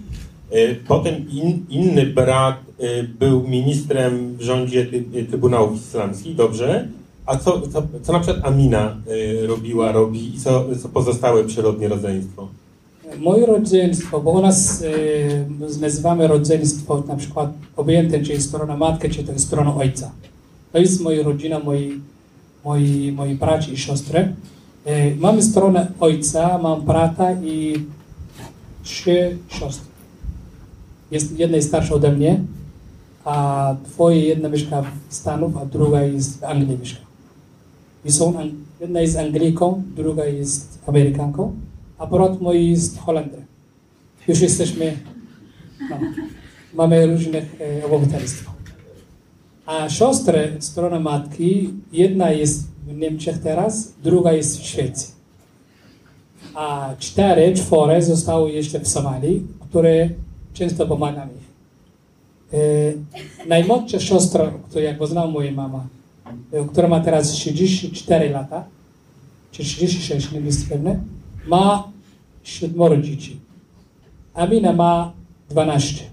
Y, Potem in, inny brat y, był ministrem w rządzie ty, Trybunałów Islamskich, dobrze. A co, co, co na przykład Amina robiła, robi i co, co pozostałe przyrodnie rodzeństwo? Moje rodzeństwo, bo u nas e, nazywamy rodzeństwo na przykład obojętnie, czy jest strona matki, czy jest strona ojca. To jest moja rodzina, moi, moi, moi braci i siostry. E, mamy stronę ojca, mam brata i trzy siostry. Jest, jedna jest starsza ode mnie, a dwoje, jedna mieszka w Stanach, a druga jest w Anglii mieszka. I są, jedna jest Angliką, druga jest Amerykanką, a brat mój jest Holendrem. Już jesteśmy, no, mamy różnych e, obywatelstw. A siostry, strona matki, jedna jest w Niemczech teraz, druga jest w Szwecji. A cztery, czworo zostały jeszcze w Somalii, które często pomagam ich. E, najmłodsza siostra, którą jak poznał moja mama, e, która ma teraz 34 lata, czy 36, nie jest pewny, ma siedmioro dzieci. Amina ma 12.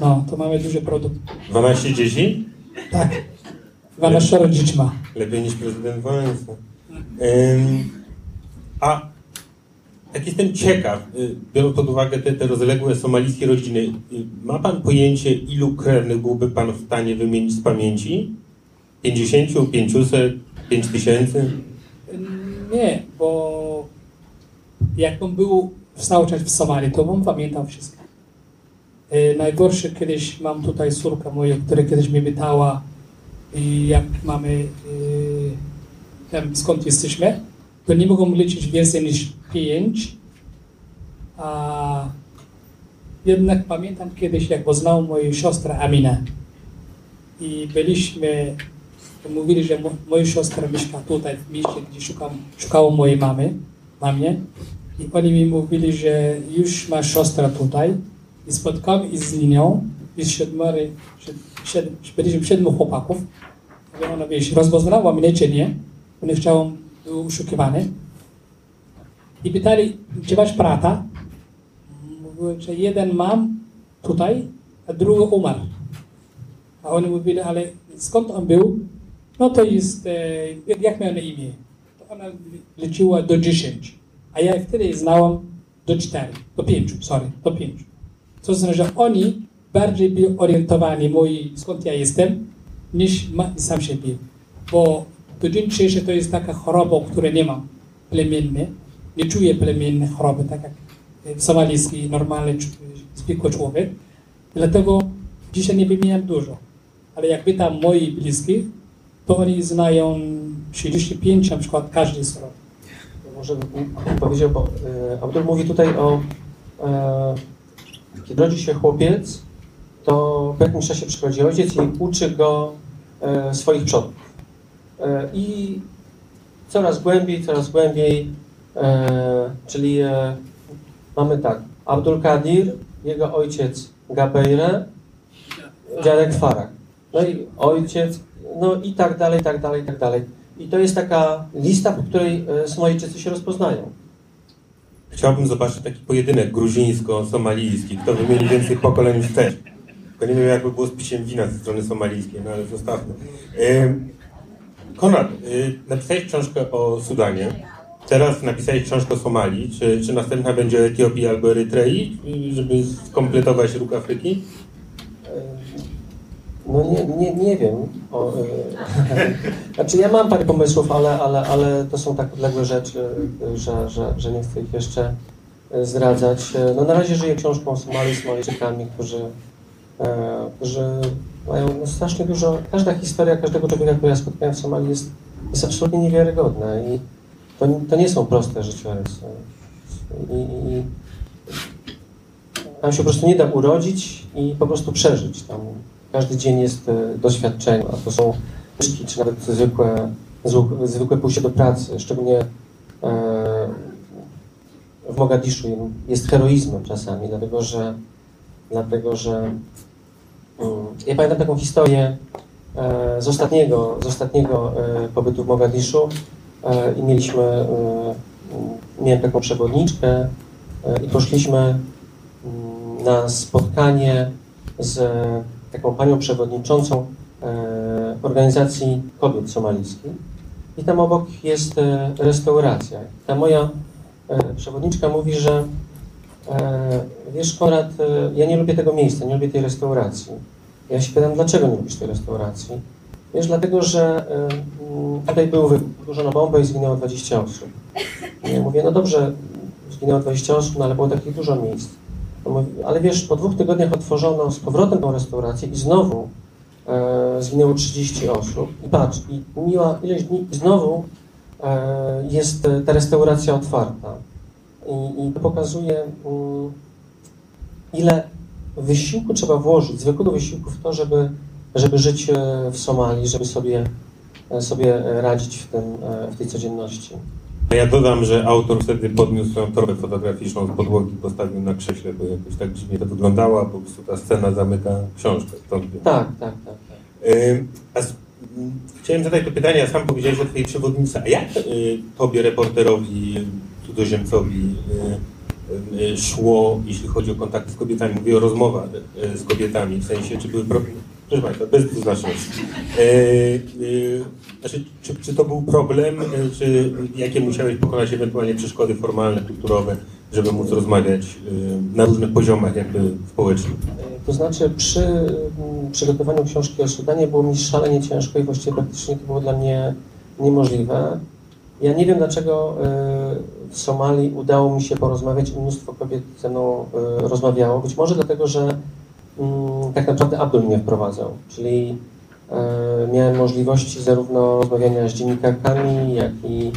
No, to mamy duży produkt. 12 dzieci? Tak. 12 dzieci ma. Lepiej niż prezydent Wałęsa. Ym, a tak jestem ciekaw, y, biorąc pod uwagę te, te rozległe somalijskie rodziny, y, ma Pan pojęcie, ilu krewnych byłby Pan w stanie wymienić z pamięci? 50, 500, 5000? Nie, bo jakbym był w cały czas w Somalii, to bym pamiętał wszystko. E, najgorsze kiedyś mam tutaj córka moja, która kiedyś mnie pytała, i jak mamy, e, skąd jesteśmy, to nie mogą liczyć więcej niż pięć. A jednak pamiętam kiedyś, jak poznał moją siostrę Aminę. I byliśmy mówili, że mo- moja siostra mieszka tutaj w mieście, gdzie szukam, szukało mojej mamy, mamie. I oni mi mówili, że już ma siostra tutaj. I spotkałem z nią, z siedmory, sied, byliśmy siedmiu chłopaków. I ona, wiesz, rozpoznała mnie czy nie, bo nie chciałam, był uszukiwany. I pytali, czy masz brata? Mówiłem, że jeden mam tutaj, a drugi umarł. A oni mówili, ale skąd on był? No to jest, e, jak miał na imię? To ona liczyła do 10, a ja wtedy znałam do 4, do 5, sorry, do 5. To znaczy, że oni bardziej byli orientowani, moi, skąd ja jestem, niż sam siebie. Bo do dzień dzisiejszy to jest taka choroba, której nie mam, plemienny, nie czuję plemiennej choroby, tak jak somalijski, normalny, zwykły człowiek. Dlatego dzisiaj nie wymieniam dużo. Ale jak pytam moich bliskich, to oni znają 35 na przykład każdy z. Może bym powiedział, bo e, autor mówi tutaj o e, kiedy rodzi się chłopiec, to w jakimś czasie przychodzi ojciec i uczy go e, swoich przodków. E, I coraz głębiej, coraz głębiej, e, czyli mamy tak, Abdul Kadir, jego ojciec Gabeire, dziadek Farag. No i ojciec, no i tak dalej, tak dalej, tak dalej. I to jest taka lista, po której Somalijczycy się rozpoznają. Chciałbym zobaczyć taki pojedynek gruzińsko-somalijski. Kto wymieni więcej pokoleń wstecz. Tylko nie wiem, jakby było z pisiem wina ze strony somalijskiej, no ale zostawmy. Konrad, y, napisałeś książkę o Sudanie. Teraz napisałeś książkę o Somalii. Czy, czy następna będzie o Etiopii albo Erytrei, żeby skompletować róg Afryki? No nie, nie, nie wiem. O, e, znaczy ja mam parę pomysłów, ale, ale, ale to są tak odległe rzeczy, że, że, że nie chcę ich jeszcze e, zdradzać. E, No na razie żyję książką o Somalii, Somalijczykami, którzy, e, którzy mają no, strasznie dużo... Każda historia każdego człowieka, którego ja spotkałem w Somalii jest, jest absolutnie niewiarygodna i to, to nie są proste życiorysy. I, i, tam się po prostu nie da urodzić i po prostu przeżyć. Tam każdy dzień jest e, doświadczeniem, a to są wyżki, czy nawet zwykłe, zwykłe pójście do pracy, szczególnie e, w Mogadiszu jest heroizmem czasami, dlatego że, dlatego, że mm, ja pamiętam taką historię e, z ostatniego, z ostatniego pobytu w Mogadiszu i mieliśmy, miałem taką przewodniczkę i poszliśmy mm, na spotkanie z taką panią przewodniczącą e, organizacji kobiet somalijskich. I tam obok jest e, restauracja. Ta moja e, przewodniczka mówi, że wiesz Konrad, ja nie lubię tego miejsca, nie lubię tej restauracji. Ja się pytam, dlaczego nie lubisz tej restauracji? Wiesz, dlatego, że tutaj był wybuch, uderzono bombę i zginęło 20 osób. I ja mówię, no dobrze, zginęło 20 osób, no ale było takich dużo miejsc. Ale wiesz, po dwóch tygodniach otworzono z powrotem tą restaurację i znowu e, zginęło 30 osób. I patrz, i miła ileś dni i znowu e, jest e, ta restauracja otwarta. I, i to pokazuje, mm, ile wysiłku trzeba włożyć, zwykłego wysiłku w to, żeby, żeby żyć e, w Somalii, żeby sobie, e, sobie radzić w, tym, e, w tej codzienności. Ja dodam, że autor wtedy podniósł swoją torbę fotograficzną z podłogi, postawił na krześle, bo jakoś tak dziwnie to wyglądało, a po prostu ta scena zamyka książkę. Stąd. Tak, tak, tak. tak. Ym, A m, chciałem zadać to pytanie, a sam powiedziałeś o twojej przewodnicy. A jak y, tobie, reporterowi, cudzoziemcowi y, y, y, szło, jeśli chodzi o kontakty z kobietami? Mówię o rozmowach y, z kobietami, w sensie, czy były problemy? Proszę Państwa, bez dwuznaczności. Znaczy, czy, czy to był problem, y, czy jakie musiałeś pokonać ewentualnie przeszkody formalne, kulturowe, żeby móc rozmawiać y, na różnych poziomach jakby społecznych? To znaczy przy mm, przygotowaniu książki o Sudanie było mi szalenie ciężko i właściwie praktycznie to było dla mnie niemożliwe. Ja nie wiem dlaczego y, w Somalii udało mi się porozmawiać i mnóstwo kobiet ze mną rozmawiało. Być może dlatego, że mm, tak naprawdę Abdul mnie wprowadzał, czyli miałem możliwości zarówno rozmawiania z dziennikarkami, jak i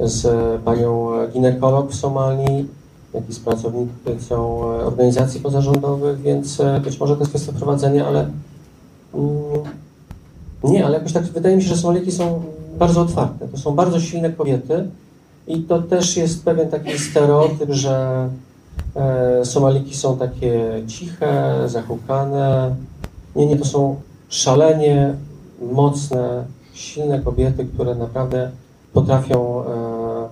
z panią ginekolog w Somalii, jak i z pracownicą e, organizacji pozarządowych, więc e, być może to jest kwestia prowadzenia, ale mm, nie, ale jakoś tak wydaje mi się, że Somaliki są bardzo otwarte. To są bardzo silne kobiety i to też jest pewien taki stereotyp, że e, Somaliki są takie ciche, zahukane. Nie, nie, to są szalenie mocne, silne kobiety, które naprawdę potrafią e,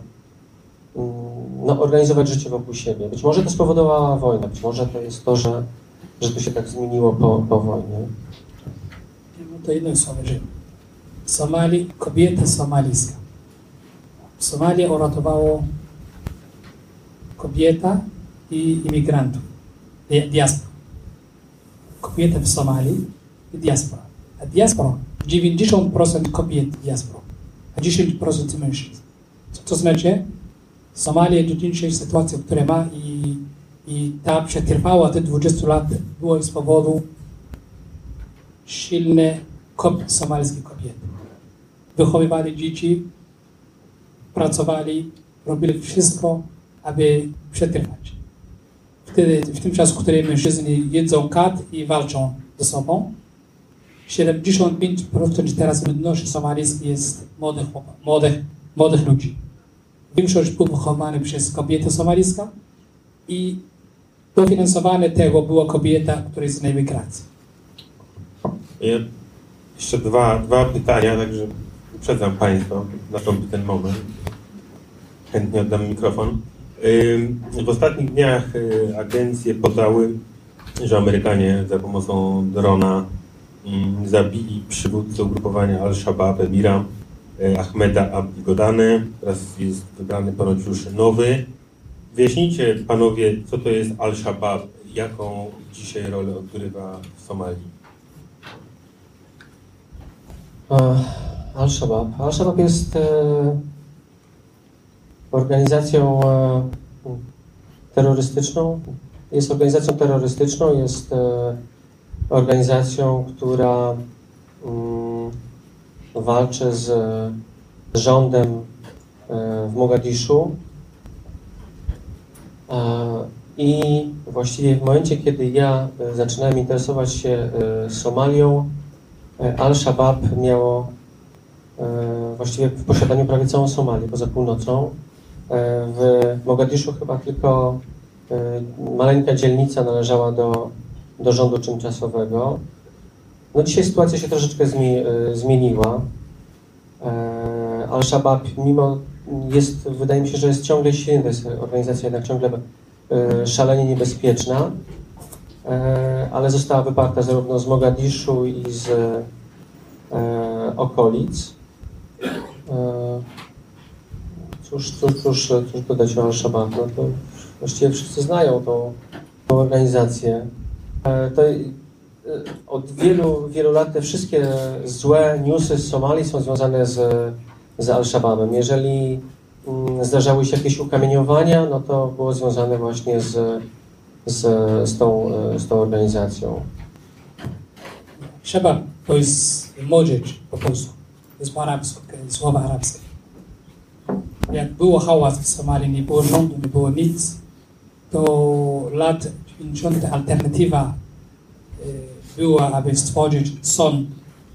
mm, no, organizować życie wokół siebie. Być może to spowodowała wojna, być może to jest to, że, że to się tak zmieniło po, po wojnie. No to słowo, że Somali, kobieta somalijska. W Somalii uratowało kobieta i imigrantów, di- diaspora. Kobieta w Somalii diaspora. A diaspora, 90% kobiet diaspora, a 10% mężczyzn. Co to znaczy? Somalia do dzisiejszej sytuacji, którą ma i, i ta przetrwała te 20 lat, było z powodu silne kobiet, somalskie kobiety. Wychowywali dzieci, pracowali, robili wszystko, aby przetrwać. Wtedy, w tym czasie, w którym mężczyźni jedzą kat i walczą ze sobą, 75% teraz ludności somalijskiej jest młodych, młodych, młodych ludzi. Większość był wychowany przez kobietę somalijską i dofinansowane tego była kobieta, która jest na emigracji. Ja jeszcze dwa, dwa pytania, także uprzedzam Państwa, nastąpi ten moment. Chętnie oddam mikrofon. W ostatnich dniach y, agencje podały, że Amerykanie za pomocą drona zabili przywódcę ugrupowania Al-Shabaab Emira y, Ahmeda Abdi Godane. Teraz jest wybrany ponoć już nowy. Wyjaśnijcie Panowie, co to jest Al-Shabaab, jaką dzisiaj rolę odgrywa w Somalii. E, Al-Shabaab. Al-Shabaab jest e, organizacją e, terrorystyczną. Jest organizacją terrorystyczną, jest e, organizacją, która mm, walczy z rządem e, w Mogadiszu. E, I właściwie w momencie, kiedy ja e, zaczynałem interesować się Somalią, Al-Shabaab miało właściwie w posiadaniu prawie całą Somalię poza północą. W Mogadiszu chyba tylko maleńka dzielnica należała do, do rządu tymczasowego. No dzisiaj sytuacja się troszeczkę e, zmieniła. E, Al-Shabaab mimo jest, wydaje mi się, że jest ciągle silny, jest organizacja jednak ciągle e, szalenie niebezpieczna ale została wyparta zarówno z Mogadiszu i z okolic. Cóż, cóż, cóż, cóż dodać o Al-Shabaab? No to właściwie wszyscy znają tą, tą organizację. E, to, e, od wielu, wielu lat te wszystkie złe newsy z Somalii są związane z, z Al-Shabaabem. Jeżeli mm, zdarzały się jakieś ukamieniowania, no to było związane właśnie z, z, z, tą, e, z tą organizacją. Shabab to jest młodzież po prostu. To jest po arabsku, słowo arabskie. Jak było hałas w Somalii, nie było rządu, nie było nic, to lat 90 alternatywa e, była, aby stworzyć sąd,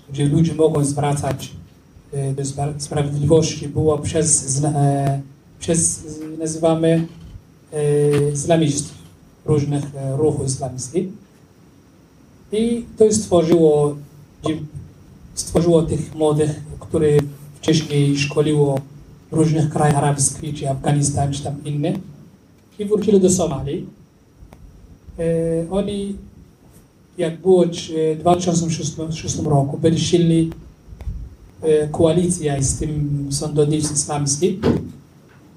gdzie ludzie mogą zwracać e, do spra- sprawiedliwości, było przez, e, przez nazywamy islamistów, różnych ruchów islamskich. I to stworzyło, stworzyło tych młodych, które wcześniej szkoliło w różnych krajach arabskich, czy Afganistan, czy tam inne, i wrócili do Somalii. E, oni, jak było w 2006 roku, byli silni e, koalicja z tym sądownictwem islamskim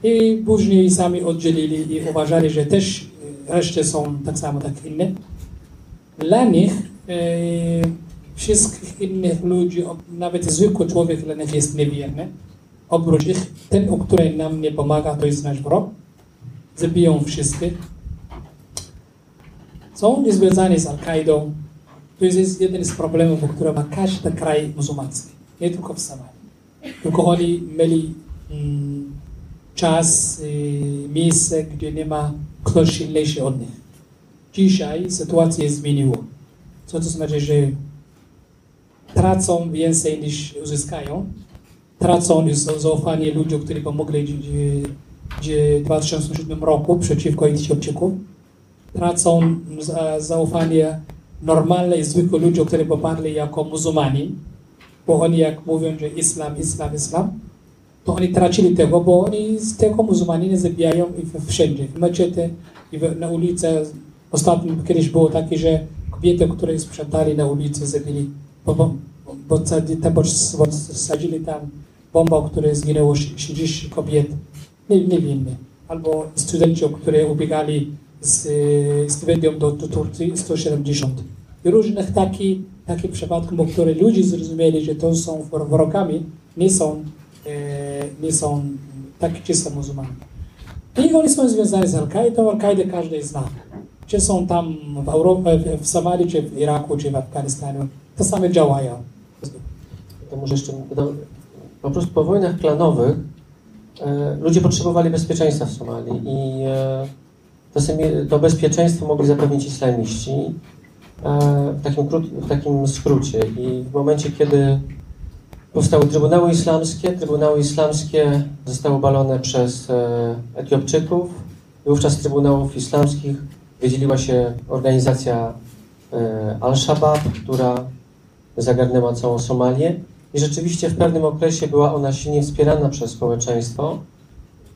i później sami oddzielili i uważali, że też e, reszcie są tak samo tak inne. Dla nich e, wszystkich innych ludzi, nawet zwykły człowiek dla nich jest niewierny. Oprócz nich, ten, który nam nie pomaga, to jest nasz wrog. Zabiją wszystkich. Są związani z Al-Kaidą. To jest- jeden z problemów, które ma każdy kraj muzułmański. Nie tylko w Somalii. Tylko oni mieli mm, czas, y, miejsce, gdzie nie ma ktoś silniejszy od nich. Dzisiaj sytuacja się zmieniła. Co to znaczy, że tracą więcej niż uzyskają. Tracą już za- zaufanie ludzi, którzy pomogli w- w- w 2007 roku przeciwko Etiopczykom. Tracą za- zaufanie normalnych, zwykłych ludzi, którzy poparli jako muzułmani, bo oni jak mówią, że islam, islam, islam, to oni tracili tego, bo oni z tego muzułmanie zabijają i wszędzie, w meczety i na ulicę. Ostatnio kiedyś było takie, że kobiety, które sprzątali na ulicy, zabili, bo, bo, bo, bo sadzili tam bombę, w której zginęło 30 kobiet nie, niewinne. Albo studenci, którzy ubiegali z e, stypendium do, do Turcji 170. I różnych takich taki przypadków, bo które ludzie zrozumieli, że to są wro- wrogami, nie są, e, nie są takie czyste muzułmanie. I oni są związani z Al-Kaidą, Al-Kaidę każdy zna. Czy są tam w Europie, w Somalii, czy w Iraku, czy w Afganistanie. To same działają. To może jeszcze dodam, po prostu po wojnach klanowych e, ludzie potrzebowali bezpieczeństwa w Somalii i e, to, bezpieczeństwo mogli zapewnić islamiści e, w, takim w takim skrócie. I w momencie, kiedy powstały trybunały islamskie, trybunały islamskie zostały obalone przez e, Etiopczyków wówczas z trybunałów islamskich wydzieliła się organizacja e, Al-Shabaab, która zagarnęła całą Somalię i rzeczywiście w pewnym okresie była ona silnie wspierana przez społeczeństwo,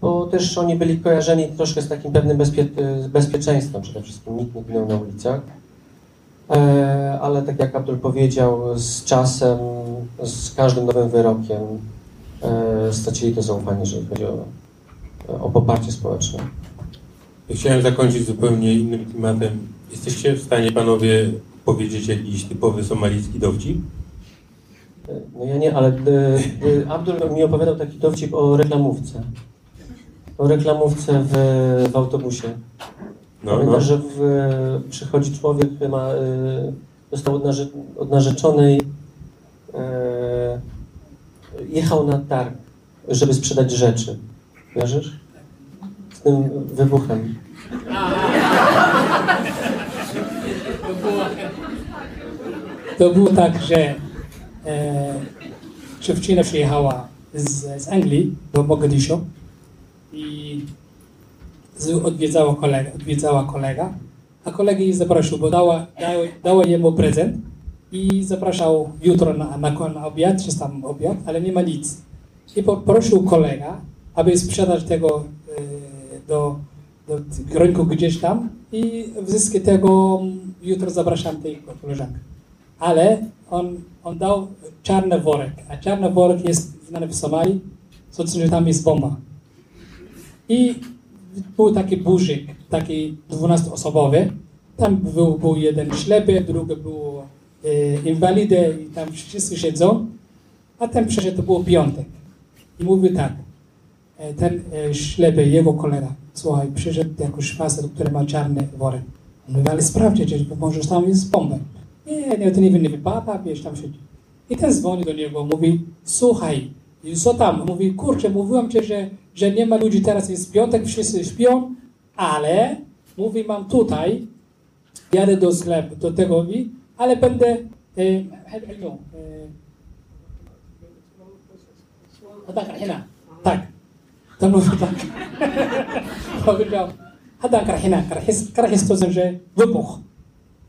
bo też oni byli kojarzeni troszkę z takim pewnym bezpie bezpieczeństwem, przede wszystkim nikt nie ginął na ulicach. E, ale tak jak Abdul powiedział, z czasem, z każdym nowym wyrokiem e, stracili to zaufanie, jeżeli chodzi o, o poparcie społeczne. Chciałem zakończyć zupełnie innym klimatem. Jesteście w stanie, panowie, powiedzieć jakiś typowy somalijski dowcip? E, No ja nie, ale e, e, Abdul mi opowiadał taki dowcip o reklamówce. O reklamówce w, w autobusie. No, no. Pamiętasz, że w, przychodzi człowiek, który ma, e, dostał od, narze, od narzeczonej, e, jechał na targ, żeby sprzedać rzeczy. Wierzysz? Z tym wybuchem. To było, to było tak, że e, dziewczyna przyjechała z, z Anglii do Mogadiszu i odwiedzała, kolega, odwiedzała kolega, a kolega jej zaprosił, bo dała, dała, dała jemu prezent i zapraszał jutro na, na, na obiad, czy tam obiad, ale nie ma nic. I poprosił kolega, aby sprzedać tego e, do, do rynku gdzieś tam i w zysku tego jutro zapraszam tej koleżankę. Ale on, on dał czarny worek, a czarny worek jest znany w Somalii, co tam jest bomba. I był taki burzyk, taki 12-osobowy. Tam był, był jeden ślepy, drugi był e, inwalidy i tam wszyscy siedzą. A ten przyszedł, to było piątek. I mówił tak, e, ten e, ślepy, jego kolega, słuchaj, przyszedł jakiś facet, który ma czarny worek. On mówi, ale sprawdźcie, bo może tam jest bomba. Nie, nie, to nie, nie wypada, wiesz, tam siedzi. I ten dzwoni do niego, mówi, słuchaj, i co tam? Mówi, kurczę, mówiłam ci, że, że nie ma ludzi teraz, jest piątek, wszyscy śpią, ale, mówi, mam tutaj, jadę do sklepu, do tego mi, ale będę, e, help me, e, no tak, hina, tak. To mówił tak. Powiedział, tak كرحنا كرحس كرحس توزن جاي wybuch.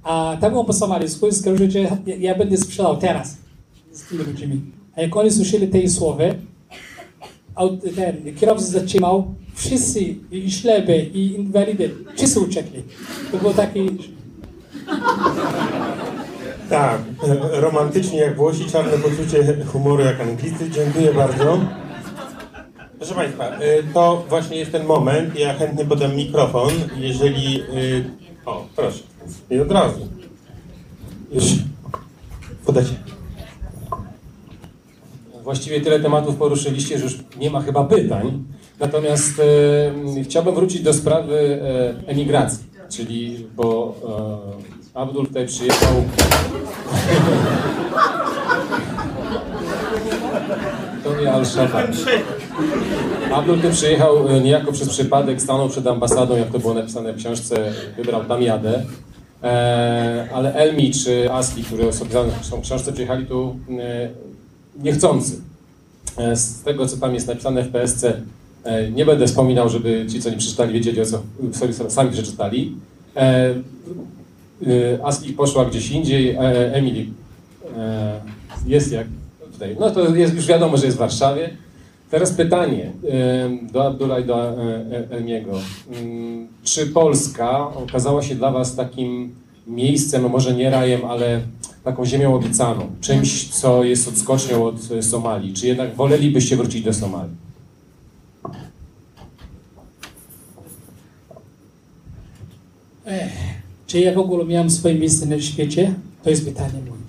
A temu po somalijsku skończycie, ja będę sprzedał teraz z tymi ludźmi. A jak oni słyszeli te słowy, aut- ten kierowca zatrzymał, wszyscy, i ślepy, i inwalidy, wszyscy uciekli. To było taki, Tak, romantycznie jak Włosi, czarne poczucie humoru jak Anglicy. Dziękuję bardzo. Proszę Państwa, e, to właśnie jest ten moment. Ja chętnie podam mikrofon, jeżeli... e, O, proszę. I od razu. Już. Podajcie. Właściwie tyle tematów poruszyliście, że już nie ma chyba pytań. Natomiast e, chciałbym wrócić do sprawy e, emigracji, czyli bo e, Abdul tutaj przyjechał. To nie Al-Shabaab. Abdul tu przyjechał e, niejako przez przypadek, stanął przed ambasadą, jak to było napisane w książce, wybrał tam jadę. E, ale Elmi czy Asli, które są pisane w książce, przyjechali tu e, niechcący. E, Z tego, co tam jest napisane w PSC, e, nie będę wspominał, żeby ci, co nie przeczytali, wiedzieli, o co sami przeczytali. E, Asli poszła gdzieś indziej, Emily jest jak tutaj. No to jest, już wiadomo, że jest w Warszawie. Teraz pytanie do Abdullah i do Elmiego. Mm, Czy Polska okazała się dla Was takim miejscem, może nie rajem, ale taką ziemią obiecaną, czymś, co jest odskocznią od e, Somalii? Czy jednak wolelibyście wrócić do Somalii? Czy ja w ogóle miałem swoje miejsce na świecie? To jest pytanie moje.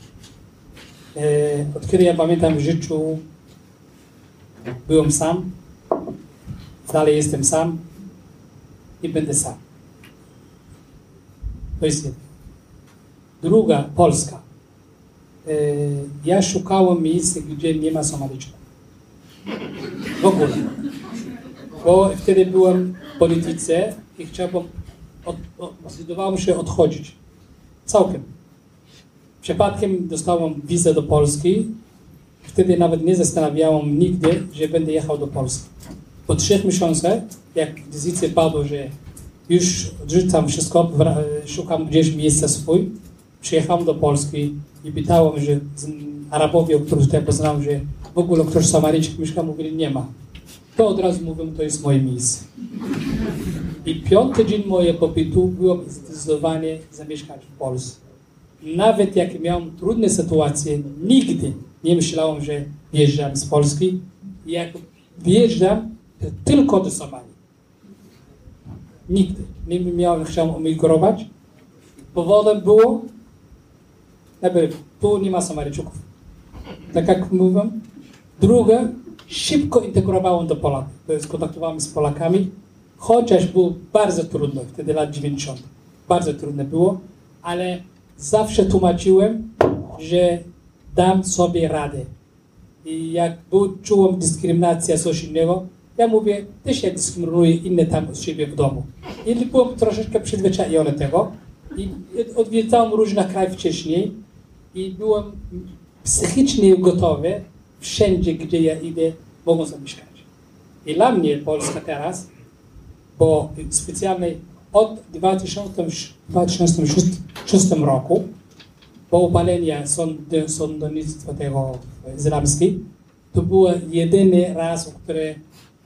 E, od kiedy ja pamiętam w życiu, byłem sam, dalej jestem sam i będę sam. To jest jedno. Druga, Polska. E, ja szukałem miejsca, gdzie nie ma Somalijczyków. W ogóle. Bo wtedy byłem w polityce i chciałbym od, od, zdecydowałem się odchodzić. Całkiem. Przypadkiem dostałem wizę do Polski. Wtedy nawet nie zastanawiałem nigdy, że będę jechał do Polski. Po trzech miesiącach, jak decyzja padła, że już odrzucam wszystko, szukam gdzieś miejsca swój, przyjechałem do Polski i pytałem, że Arabowie, których tutaj poznałem, że w ogóle ktoś Somalijczyk mieszka, mówili, nie ma. To od razu mówią, to jest moje miejsce. I piąty dzień mojego pobytu byłem zdecydowany zamieszkać w Polsce. Nawet jak miałem trudne sytuacje, nigdy nie myślałem, że wjeżdżam z Polski. Jak wjeżdżam, to tylko do Somalii. Nigdy. Nie miałem, chciałem emigrować. Powodem było, jakby tu nie ma Somalijczyków. Tak jak mówię. Druga, szybko integrowałem do Polaków. To jest kontaktowałem z Polakami, chociaż było bardzo trudno, wtedy lat 90. Bardzo trudne było, ale zawsze tłumaczyłem, że dam sobie radę. I jak był, czułem dyskryminację, coś innego, ja mówię, też ja dyskryminuję inne tam u siebie w domu. I byłem troszeczkę przyzwyczajony tego i odwiedzałem różne kraje wcześniej i byłem psychicznie gotowy wszędzie, gdzie ja idę, mogą zamieszkać. I dla mnie Polska teraz bo specjalnie od 2006 roku, po upaleniu sąd- sądownictwa tego to był jedyny raz, w który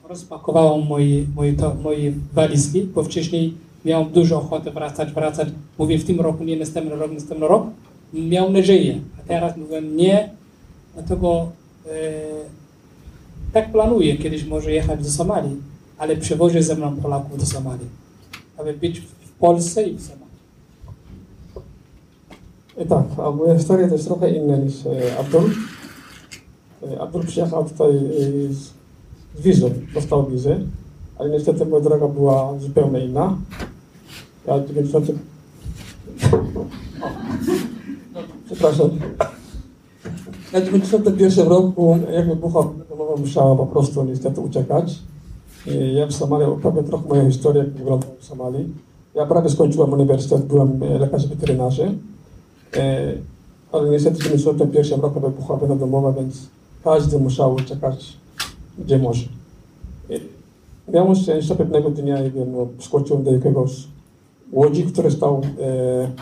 rozpakowałem moje, moje, to, moje walizki, bo wcześniej miałem dużo ochoty wracać, wracać. Mówię, w tym roku, nie następny rok, następny rok. Miałem nadzieję, a teraz mówię, nie, dlatego e, tak planuję kiedyś może jechać do Somalii, ale przewożę ze mną Polaków do Somalii, aby być w Polsce i w Somalii. I tak, a moja historia to jest trochę inna niż e, Abdul. E, Abdul przyjechał tutaj e, z, z wizą, dostał wizę, ale niestety moja droga była zupełnie inna. Ja w 90... Przepraszam. W 91 roku, jak wybuchła domowa, musiała po prostu niestety uciekać. I ja w Somalii opowiem trochę moją historię, jak wyglądał w Somalii. Ja prawie skończyłem uniwersytet, byłem lekarzem weterynarzy, e, ale niestety w 1991 roku wybuchła wojna domowa, więc każdy musiał czekać gdzie może. Miałem szczęście pewnego dnia, nie wiem, no, skoczyłem do jakiegoś łodzi, który stał,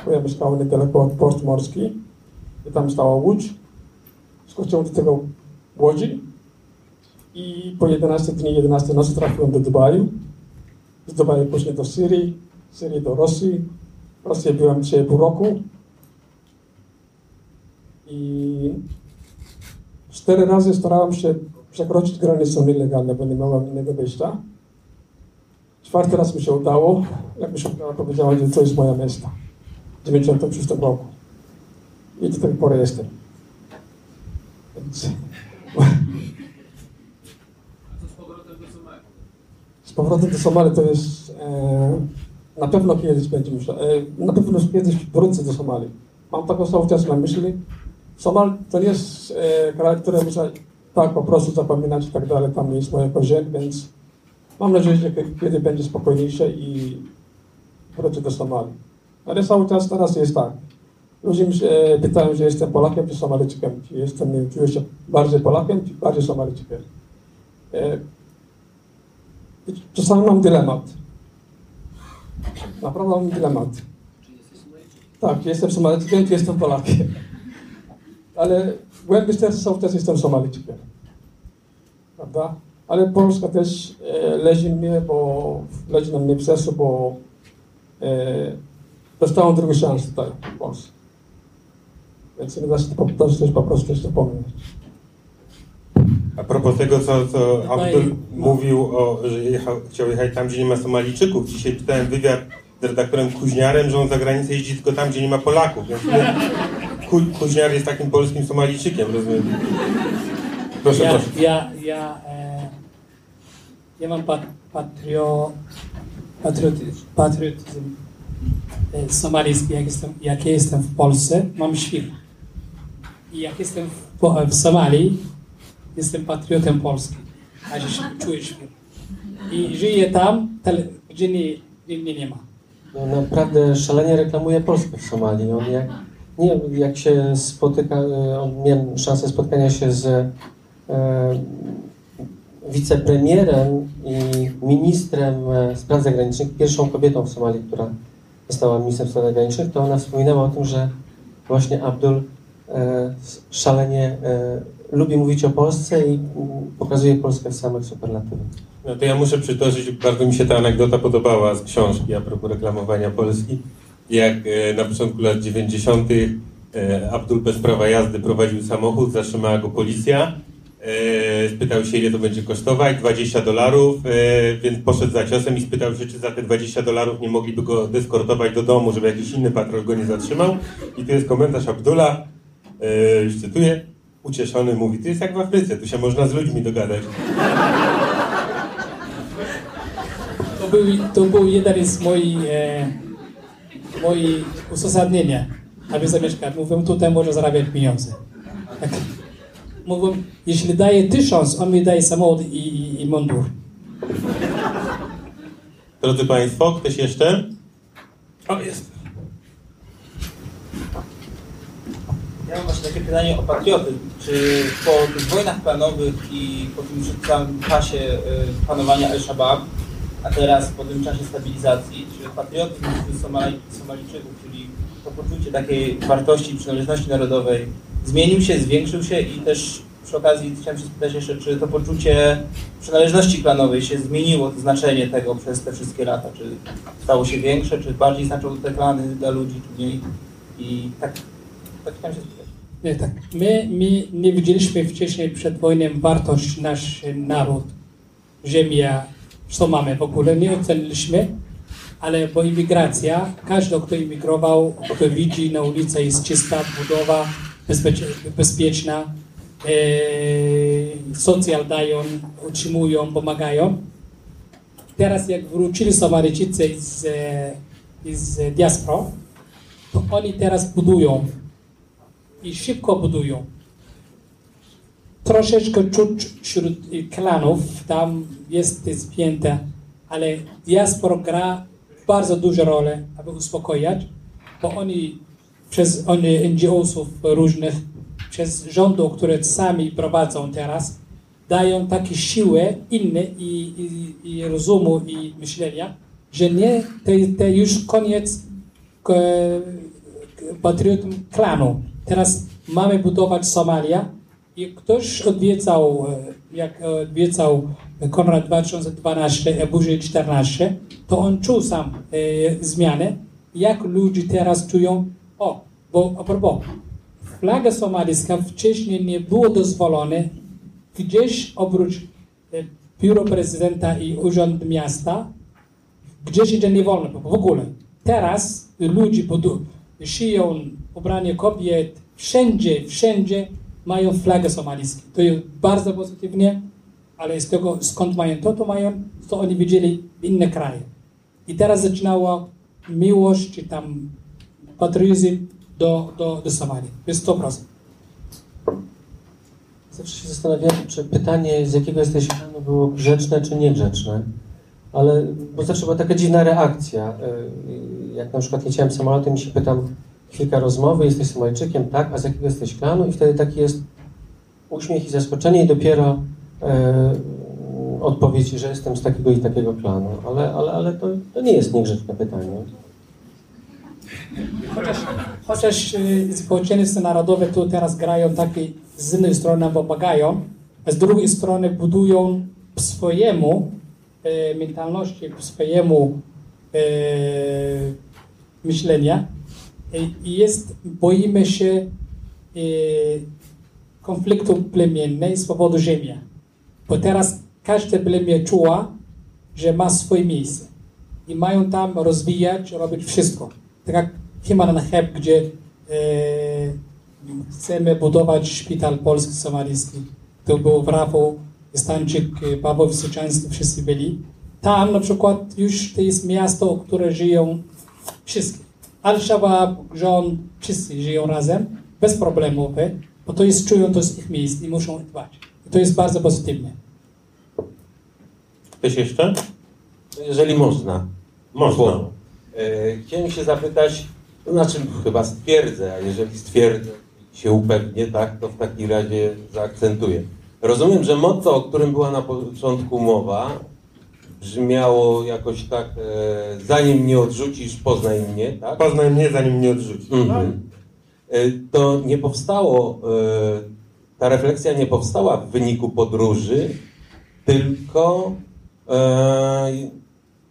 e, ja mieszkałem niedaleko od port morski tam stała łódź. Skoczyłem do tego łodzi i po 11 dni, 11 nocy trafiłem do Dubaju. Z Dubaju później do Syrii, Syrii do Rosji. W Rosji byłem 3,5 roku. I cztery razy starałem się przekroczyć granicę nielegalną, bo nie miałem innego wyjścia. Czwarty raz mi się udało. Jak mi się powiedziała, że to jest moja miasta. W 96 roku. I do tej pory jestem. Więc... Z powrotem do Somalii to jest... E, na pewno kiedyś będzie musiał... E, na pewno kiedyś wrócę do Somalii. Mam taką cały czas na myśli. Somal to nie jest e, kraj, który muszę tak po prostu zapominać i tak dalej. Tam jest moje korzenie, więc mam nadzieję, że kiedy będzie spokojniejsze i wrócę do Somalii. Ale cały czas teraz jest tak. Ludzie mi się pytają, że jestem Polakiem czy Somalijczykiem. Czy jestem, czuję się bardziej Polakiem, czy bardziej Somalijczykiem. E, czasami mam dylemat. Naprawdę mam dylemat. Tak, jestem Somalijczykiem, czy jestem Polakiem. Ale w głębi serca czas jestem Somalijczykiem. Prawda? Ale Polska też e, leży mnie, bo leży na mnie w sercu, bo e, dostałem drugą szansę tutaj w Polsce. Więc nie da się to też po prostu też zapomnieć. A propos tego, co, co Tutaj- no. mówił, o, że jechał, chciał jechać tam, gdzie nie ma Somalijczyków. Dzisiaj czytałem wywiad z redaktorem Kuźniarem, że on za granicę jeździ tylko tam, gdzie nie ma Polaków. Więc Ku, Kuźniar jest takim polskim Somalijczykiem, rozumiem. Proszę, ja, proszę. ja, ja, e, ja mam pat, patrio, patriotyzm, patriotyzm e, somalijski, jak jestem, jak ja jestem w Polsce, mam świr. Jak jestem w, w Somalii, jestem patriotem Polski, a się czuję. I żyję tam, tele, gdzie nie, mnie nie ma. No, naprawdę szalenie reklamuje Polskę w Somalii. On jak, nie, jak się spotyka, e, on miałem szansę spotkania się z e, wicepremierem i ministrem e, spraw zagranicznych, pierwszą kobietą w Somalii, która została ministrem spraw zagranicznych, to ona wspominała o tym, że właśnie Abdul szalenie e, lubi mówić o Polsce i pokazuje Polskę w samych superlatywach. No to ja muszę przytoczyć, bardzo mi się ta anegdota podobała z książki a propos reklamowania Polski. Jak e, na początku lat 90. E, Abdul bez prawa jazdy prowadził samochód, zatrzymała go policja. E, spytał się, ile to będzie kosztować, 20 dolarów, e, więc poszedł za ciosem i spytał się, czy za te 20 dolarów nie mogliby go deskortować do domu, żeby jakiś inny patrol go nie zatrzymał. I tu jest komentarz Abdula, e, już cytuję, ucieszony mówi, to jest jak w Afryce, tu się można z ludźmi dogadać. To był, to był jeden z moich, e, moich uzasadnienia, aby zamieszkać. Mówię, tutaj może zarabiać pieniądze. Tak. Mówię, jeśli daje tysiąc, on mi daje samochód i, i, i mundur. Drodzy Państwo, ktoś jeszcze? O, jest. Ja mam właśnie takie pytanie o patriotyzm. Czy po tych wojnach planowych i po tym całym czasie y, panowania Al-Shabaab, a teraz po tym czasie stabilizacji, czy patriotyzm wśród Somali, Somalijczyków, czyli to poczucie takiej wartości przynależności narodowej zmienił się, zwiększył się i też przy okazji chciałem się spytać jeszcze, czy to poczucie przynależności klanowej się zmieniło, to znaczenie tego przez te wszystkie lata? Czy stało się większe, czy bardziej znaczą te klany dla ludzi, czy mniej? I tak, chciałem się. Nie, tak. My, my nie widzieliśmy wcześniej przed wojną wartość nasz naród, ziemia, co mamy w ogóle, nie oceniliśmy, ale bo imigracja, każdy, kto imigrował, kto widzi na ulicy jest czysta budowa, bezpiecz, bezpieczna, e, socjal dają, utrzymują, pomagają. Teraz jak wrócili Somalijczycy z, e, z diaspora, to oni teraz budują i szybko budują. Troszeczkę czuć wśród y, klanów, tam jest spięte, ale diaspora gra bardzo dużą rolę, aby uspokajać, bo oni przez oni NGO-sów różnych, przez rządu, które sami prowadzą teraz, dają takie siłę inne i, i, i rozumu i myślenia, że nie, to, to już koniec patriotyzm klanu. Teraz mamy budować Somalia i ktoś odwiedzał, e, jak odwiedzał Konrad w 2012, a później 2014, to on czuł sam e, zmianę, jak ludzie teraz czują, o, bo a propos, flaga somalijska wcześniej nie było dozwolone gdzieś oprócz e, biuro prezydenta i urząd miasta, gdzieś indziej nie wolno w ogóle. Teraz ludzie budu- szyją ubranie kobiet, wszędzie, wszędzie mają flagę somalijską. To jest bardzo pozytywnie, ale z tego skąd mają to, to mają, to oni widzieli inne kraje. I teraz zaczynała miłość, czy tam patriotyzm do, do, do Somalii. To jest 100%. Zawsze się zastanawiałem, czy pytanie, z jakiego jesteś klanu, było grzeczne czy niegrzeczne. Ale, bo zawsze była taka dziwna reakcja. Y, Jak na przykład leciałem samolotem i się pytam, chwilka rozmowy, jesteś Somalijczykiem, tak, a z jakiego jesteś klanu? I wtedy taki jest uśmiech i zaskoczenie i dopiero e, odpowiedź, że jestem z takiego i takiego klanu. Ale, ale, ale to, to nie jest niegrzeczne pytanie. Chociaż, chociaż społeczeństwa narodowe tu teraz grają takie, z jednej strony pomagają, a z drugiej strony budują swojemu e, mentalności, swojemu e, myślenia jest, boimy się e, konfliktu plemiennej z powodu ziemi. Bo teraz każde plemię czuła, że ma swoje miejsce i mają tam rozwijać, robić wszystko. Tak jak Himan Heb, gdzie e, chcemy budować szpital polski-somalijski. To był w Rafu, Stańczyk, e, Paweł Wysoczański, wszyscy byli. Tam na przykład już to jest miasto, które żyją wszyscy. Al-Shabaab, rząd, wszyscy żyją razem, bez problemów, bo to jest, czują to z ich miejsc i muszą dbać. I to jest bardzo pozytywne. Ktoś jeszcze? Jeżeli można. Można. Bo, e, chciałem się zapytać, to znaczy chyba stwierdzę, a jeżeli stwierdzę, się upewnię, tak, to w takim razie zaakcentuję. Rozumiem, że motto, o którym była na początku mowa, brzmiało jakoś tak, e, zanim mnie odrzucisz, poznaj mnie, tak? Poznaj mnie, zanim mnie odrzuci. Mhm. E, To nie powstało, e, ta refleksja nie powstała w wyniku podróży, tylko e,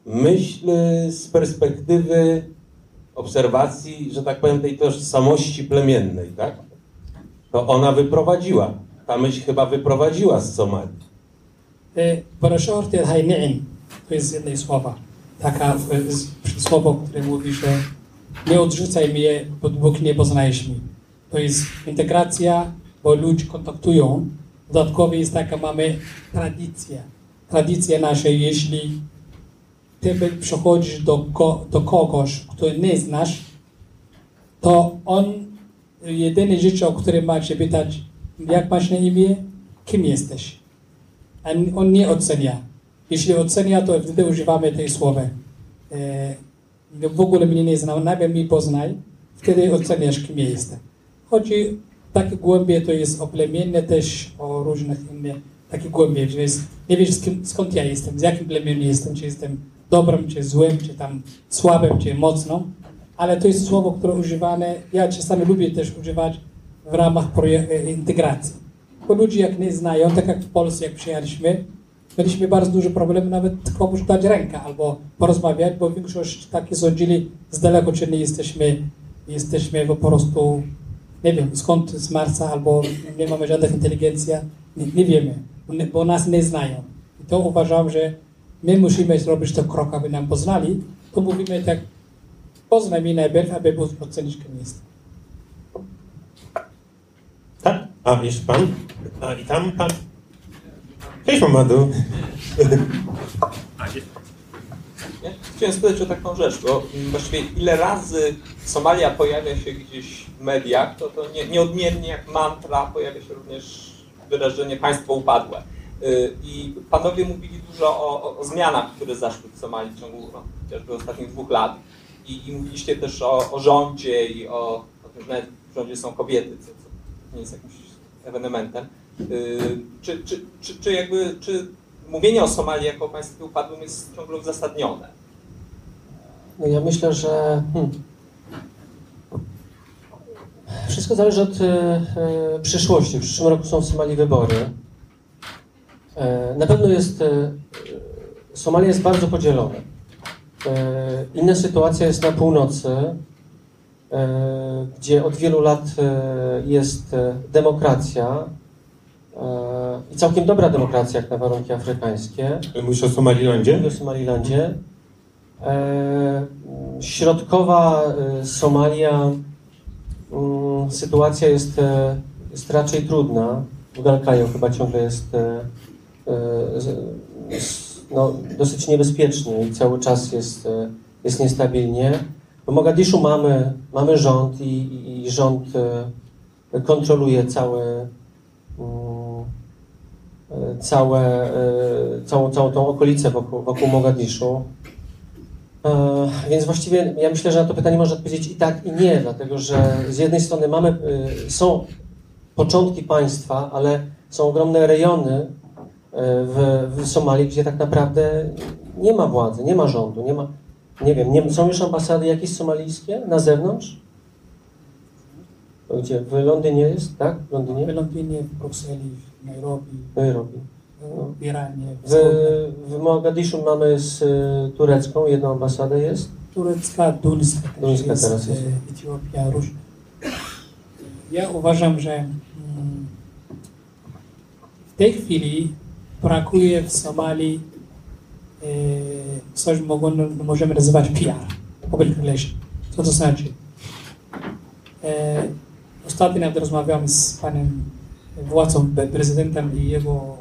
myśl z perspektywy obserwacji, że tak powiem, tej tożsamości plemiennej, tak? To ona wyprowadziła, ta myśl chyba wyprowadziła z Somalii. E, Proszę o hajni'in, to jest z jednej słowa. Taka e, z- słowo, które mówi, że nie odrzucaj mnie, bo Bóg nie poznajesz mnie. To jest integracja, bo ludzie kontaktują. Dodatkowo jest taka, mamy tradycja. Tradycja nasza, jeśli ty przychodzisz do, do kogoś, kto nie znasz, to on jedyne rzeczy, o które ma się pytać, jak masz na imię, kim jesteś. A on nie ocenia. Jeśli ocenia, to wtedy używamy tej słowa. E, w ogóle mnie nie znał, najpierw mnie poznaj, wtedy oceniasz, kim jestem. Chodzi takie głębie, to jest o plemienne też, o różnych innych, takie głębie, że jest, nie wiesz skąd, skąd ja jestem, z jakim plemieniem jestem, czy jestem dobrym, czy złym, czy tam słabym, czy mocną, ale to jest słowo, które używane, ja czasami lubię też używać w ramach e, integracji. Bo ludzie jak nie znają, tak jak w Polsce, jak przyjechaliśmy, mieliśmy bardzo duży problem nawet komuś dać rękę albo porozmawiać, bo większość takie sądzili z daleko, czy nie jesteśmy, jesteśmy po prostu, nie wiem, skąd z Marsa, albo nie mamy żadnych inteligencji, nie, nie wiemy, bo nas nie znają. I to uważam, że my musimy zrobić ten krok, aby nam poznali, to mówimy tak, poznaj mnie najpierw, aby móc ocenić, kim jestem. Tak? A, jeszcze pan? A, i tam pan? Cześć, Mamadu. Ja chciałem spytać o taką rzecz, bo właściwie ile razy Somalia pojawia się gdzieś w mediach, to, to nie, nieodmiennie jak mantra pojawia się również wyrażenie państwo upadłe. Y, I panowie mówili dużo o, o, o zmianach, które zaszły w Somalii w ciągu no, chociażby ostatnich dwóch lat. I, i mówiliście też o, o rządzie i o, o tym, że nawet w rządzie są kobiety, co, co nie jest jakimś ewenementem. Y, czy, czy, czy, czy jakby, czy mówienie o Somalii jako o państwie upadłym jest ciągle uzasadnione? No ja myślę, że hmm, wszystko zależy od e, e, przyszłości. W przyszłym roku są w Somalii wybory. Na pewno jest Somalia jest bardzo podzielona. Inna sytuacja jest na północy, gdzie od wielu lat jest demokracja i całkiem dobra demokracja jak na warunki afrykańskie. Mówisz o Somalilandzie? w Somalilandzie. E, środkowa e, Somalia, mm, sytuacja jest, e, jest raczej trudna. W Galkayo chyba ciągle jest e, e, no, dosyć niebezpiecznie i cały czas jest, e, jest niestabilnie. W Mogadiszu mamy, mamy rząd i, i, rząd e, kontroluje cały, mm, e, całe, e, całą, całą tą okolicę wokół, wokół Mogadiszu. E, Więc właściwie ja myślę, że na to pytanie można odpowiedzieć i tak, i nie, dlatego że z jednej strony mamy, e, są początki państwa, ale są ogromne rejony w, w Somalii, gdzie tak naprawdę nie ma władzy, nie ma rządu, nie ma, nie wiem, nie, są już ambasady jakieś somalijskie na zewnątrz? Gdzie? W Londynie jest, tak? W W Londynie? Londynie, w Brukseli, w Nairobi, Nairobi. w Iranie, w W, Mogadiszu mamy z y, turecką, jedną ambasadę jest. turecka, duńska, Duńska jest, teraz jest. e, Etiopia, różne. Ja uważam, że mm, w tej chwili brakuje w Somalii e, coś mogą, możemy nazywać PR, public relation. Co to znaczy? E, ostatnio rozmawiałem z panem władcą, pre- prezydentem i jego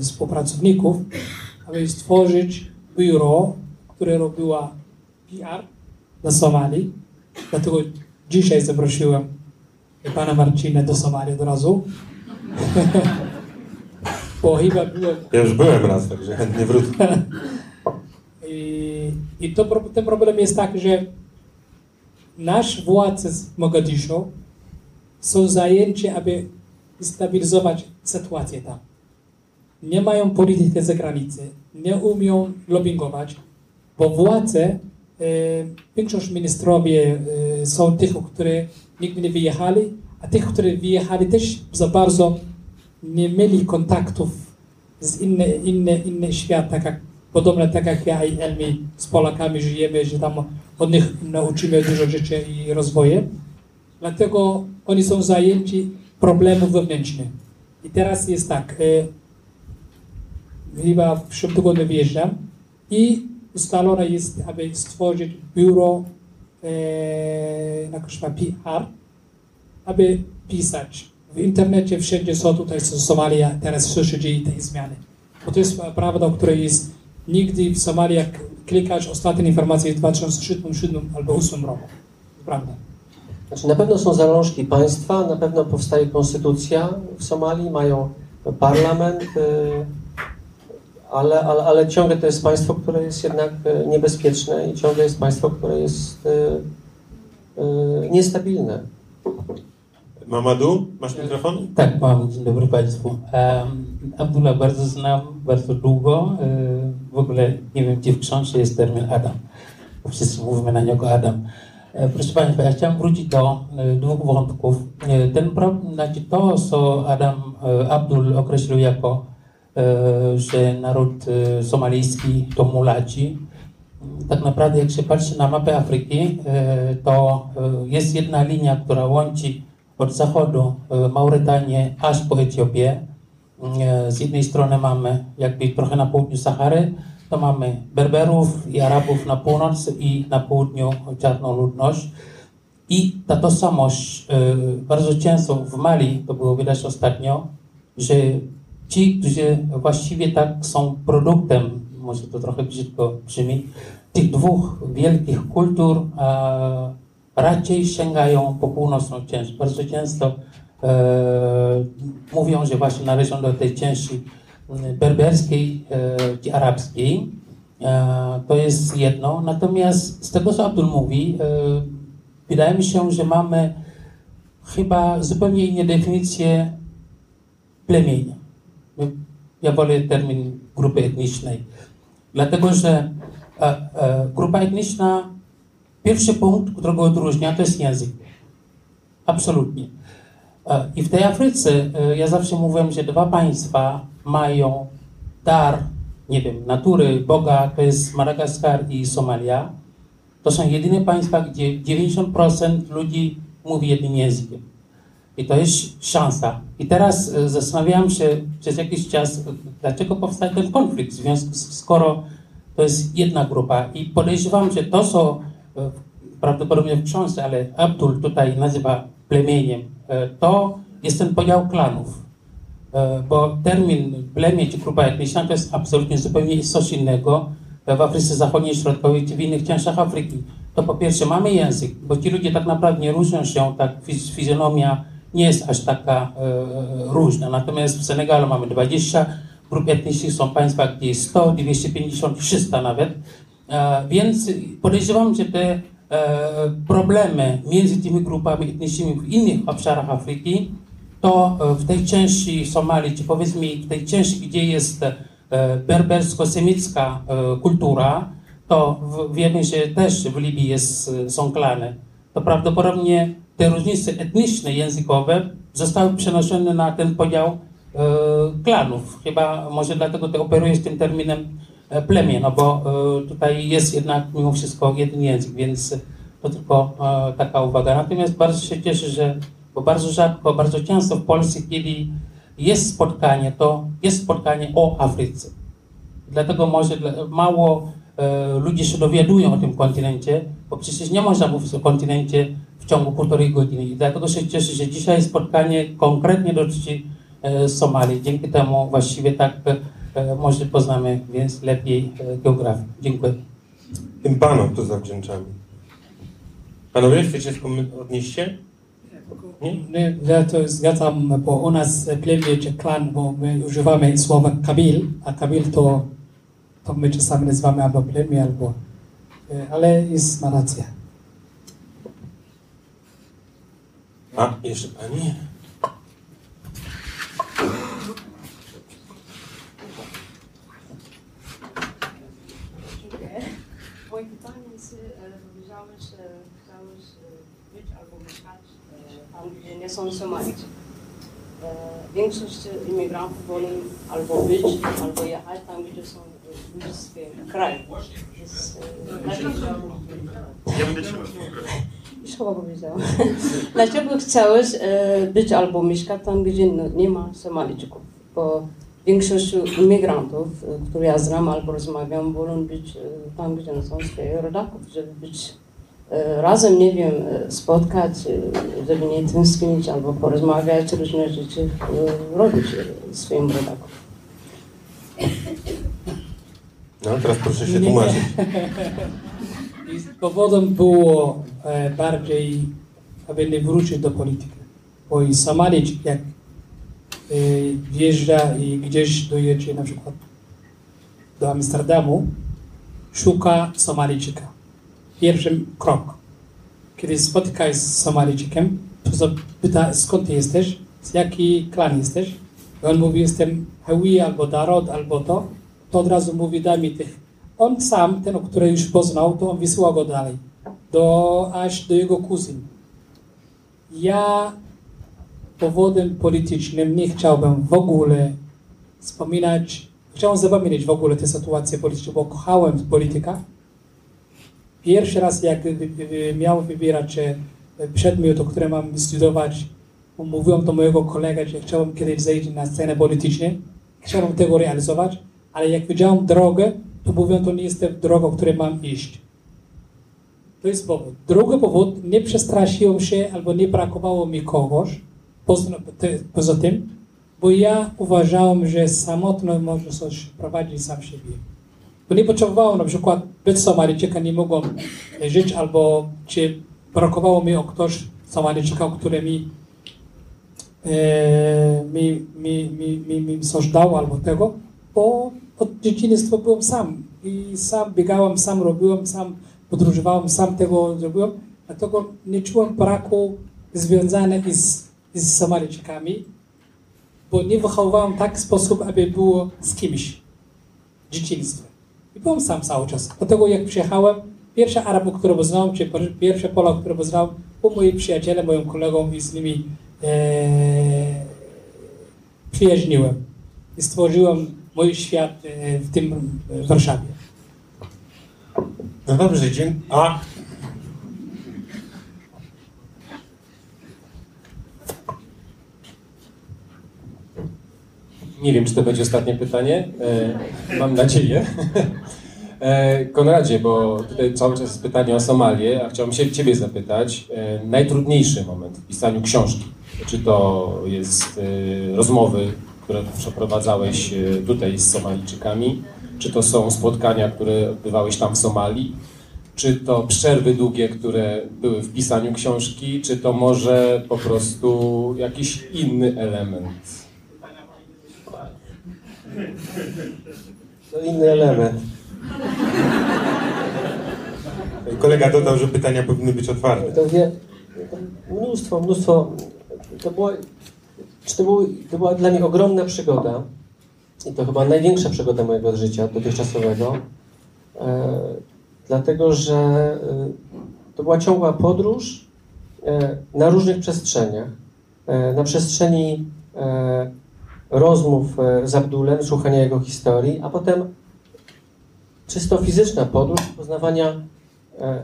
współpracowników, aby stworzyć biuro, które robiła PR dla Somalii. Dlatego dzisiaj zaprosiłem pana Marcina do Somalii od razu. Bo chyba byłem Ja już byłem raz, także chętnie wrócę. i, i to, ten problem jest taki, że nasz władze z Mogadiszu są zajęci, aby stabilizować sytuację tam. Nie mają polityki zagranicy, nie umieją lobbyingować, bo władze, e, większość ministrowie e, są tych, którzy nigdy nie wyjechali, a tych, którzy wyjechali też za bardzo nie mieli kontaktów z inny, inny, inny świat, tak jak, podobnie tak jak ja i Elmi z Polakami żyjemy, że tam od nich nauczymy dużo rzeczy i rozwoju. Dlatego oni są zajęci problemem wewnętrznym. I teraz jest tak, chyba w przyszłym tygodniu wyjeżdżam i ustalone jest, aby stworzyć biuro e, na PR, aby pisać. W internecie wszędzie są tutaj są Somalia, teraz się dzieje te zmiany. Bo to jest prawda, o której jest nigdy w Somalii, jak klikasz ostatnie informacje w 2007 albo 2008 roku. Prawda. Znaczy, na pewno są zalążki państwa, na pewno powstaje konstytucja w Somalii, mają parlament, y, ale, ale, ale ciągle to jest państwo, które jest jednak y, niebezpieczne i ciągle jest państwo, które jest y, niestabilne. Mamadu, masz mikrofon? Tak, mam. Dzień dobry Państwu. Um, Abdullah bardzo znam, bardzo długo. E, w ogóle nie wiem, gdzie w książce jest termin Adam. Bo wszyscy mówimy na niego Adam. E, proszę Państwa, ja chciałem wrócić do e, dwóch wątków. E, ten problem, znaczy to, co Adam Abdul określił jako, że naród somalijski to mulaci, tak naprawdę jak się patrzy na mapę Afryki, to jest jedna linia, która łączy od zachodu Maurytanię aż po Etiopię. Z jednej strony mamy jakby trochę na południu Sahary, to mamy Berberów i Arabów na północ i na południu czarną ludność. I ta tożsamość e, bardzo często w Mali, to było widać ostatnio, że ci, którzy właściwie tak są produktem, może to trochę brzydko brzmi, tych dwóch wielkich kultur, raczej sięgają po północną część. Bardzo często e, mówią, że właśnie należą do tej części berberskiej e, czy arabskiej. E, To jest jedno. Natomiast z tego, co Abdul mówi, e, wydaje mi się, że mamy chyba zupełnie inne definicje plemienia. Ja wolę termin grupy etnicznej. Dlatego, że e, e, grupa etniczna, pierwszy punkt, którego odróżnia, to jest język. Absolutnie. E, I w tej Afryce e, ja zawsze mówiłem, że dwa państwa mają dar, nie wiem, natury, Boga, to jest Madagaskar i Somalia. To są jedyne państwa, gdzie 90% ludzi mówi jednym językiem. I to jest szansa. I teraz e, zastanawiałem się przez jakiś czas, dlaczego powstał ten konflikt, w związku z, skoro to jest jedna grupa. I podejrzewam, że to, co prawdopodobnie w książce, ale Abdul tutaj nazywa plemieniem, to jest ten podział klanów. E, Bo termin plemię czy grupa etniczna to jest absolutnie zupełnie coś innego w Afryce Zachodniej, Środkowej czy w innych częściach Afryki. To po pierwsze mamy język, bo ci ludzie tak naprawdę nie różnią się, tak fiz- fizjonomia nie jest aż taka e, różna. Natomiast w Senegalu mamy 20 grup etnicznych, są państwa, gdzie jest 100, 250, 300 nawet. E, Więc podejrzewam, że te e, problemy między tymi grupami etnicznymi w innych obszarach Afryki, to e, w tej części Somalii, czy powiedzmy w tej części, gdzie jest e, berbersko-semicka e, kultura, to wiemy, że też w Libii jest, e, są klany. To prawdopodobnie te różnice etniczne, językowe zostały przenoszone na ten podział e, klanów. Chyba może dlatego ty operujesz tym terminem e, plemię, no bo e, tutaj jest jednak mimo wszystko jeden język, więc to tylko e, taka uwaga. Natomiast bardzo się cieszę, że bo bardzo rzadko, bardzo często w Polsce, kiedy jest spotkanie, to jest spotkanie o Afryce. Dlatego może mało e, ludzi się dowiadują o tym kontynencie, bo przecież nie można mówić o kontynencie w ciągu półtorej godziny. I dlatego się cieszę, że dzisiaj spotkanie konkretnie dotyczy e, Somalii. Dzięki temu właściwie tak e, może poznamy więc lepiej e, geografię. Dziękuję. Tym panom to zawdzięczamy. Panowie, chcecie odnieść się? Nie? Ja to zgadzam, bo u nas plemię czy klan, bo my używamy słowa kabil, a kabil to, to my czasami nazywamy albo plemię, albo... e, Ale jest ma rację. A, jeszcze pani? Moje pytanie jest, e, powiedziałeś, że chciałeś e, być albo mieszkać e, tam, gdzie nie są Somalici. E, Większość imigrantów wolą albo być, albo jechać tam, gdzie są ludzie z kraju. E, Ja będę trzymał. Już chyba powiedziałam. Dlaczego chciałeś e, być albo mieszkać tam, gdzie no, nie ma Somalijczyków? Bo większość imigrantów, które ja znam albo rozmawiam, wolą być tam, gdzie są swoich rodaków, żeby być razem, nie wiem, e, spotkać, e, żeby nie tęsknić albo porozmawiać, różne rzeczy e, robić e, swoim rodakom. No, teraz proszę się tłumaczyć. I powodem było e, bardziej, aby nie wrócić do polityki. Bo i Somalijczyk, jak e, wjeżdża i gdzieś dojedzie na przykład do Amsterdamu, szuka Somalijczyka. Pierwszy krok. Kiedy spotyka się z Somalijczykiem, to zapyta, skąd jesteś, z jaki klan jesteś. I on mówi, jestem Hawi albo Darod, albo to. To od razu mówi, daj mi tych on sam, ten, który już poznał, to on wysyła go dalej, do, aż do jego kuzyn. Ja powodem politycznym nie chciałbym w ogóle wspominać, chciałem zapomnieć w ogóle tę sytuację polityczną, bo kochałem polityka. Pierwszy raz, jak miałem wybierać e, przedmiot, o którym mam studiować, mówiłem do mojego kolega, że chciałbym kiedyś zejść na scenę polityczną, chciałbym tego realizować, ale jak widziałem drogę, to mówią, to nie jest droga, której mam iść. To jest powód. Drugi powód, nie przestraszyłem się albo nie brakowało mi kogoś, poza, poza tym, bo ja uważałem, że samotny może coś prowadzić sam siebie. Bo nie potrzebowałem na przykład być Somalijczyka, nie mogłem żyć, albo czy brakowało mi o ktoś Somalijczyka, który mi e, mi, mi, mi, mi, mi coś dał albo tego, bo od dzieciństwa byłem sam i sam biegałem, sam robiłem, sam podróżowałem, sam tego zrobiłem, dlatego nie czułem braku związany z, z Somalijczykami, bo nie wychowywałem tak w sposób, aby było z kimś w dzieciństwie. Byłem sam cały czas. Dlatego jak przyjechałem, pierwszy Arab, którego znałem, czy pierwszy Polak, którego znałem, był moim przyjacielem, moim kolegą i z nimi e, przyjaźniłem. I stworzyłem mój świat e, w tym w Warszawie. No dobrze, dziękuję. A, Nie wiem, czy to będzie ostatnie pytanie. E, mam nadzieję. E, Konradzie, bo tutaj cały czas jest pytanie o Somalię, a chciałbym się Ciebie zapytać. E, najtrudniejszy moment w pisaniu książki. Czy to jest rozmowy, które przeprowadzałeś tutaj z Somalijczykami? Czy to są spotkania, które odbywałeś tam w Somalii? Czy to przerwy długie, które były w pisaniu książki? Czy to może po prostu jakiś inny element? To inny element. kolega dodał, że pytania powinny być otwarte. To wie, mnóstwo, mnóstwo. To była, czy to, był, to była dla mnie ogromna przygoda. I to chyba największa przygoda mojego życia dotychczasowego. E, dlatego, że e, to była ciągła podróż e, na różnych przestrzeniach. E, na przestrzeni e, rozmów e, z Abdulem, słuchania jego historii, a potem czysto fizyczna podróż poznawania e,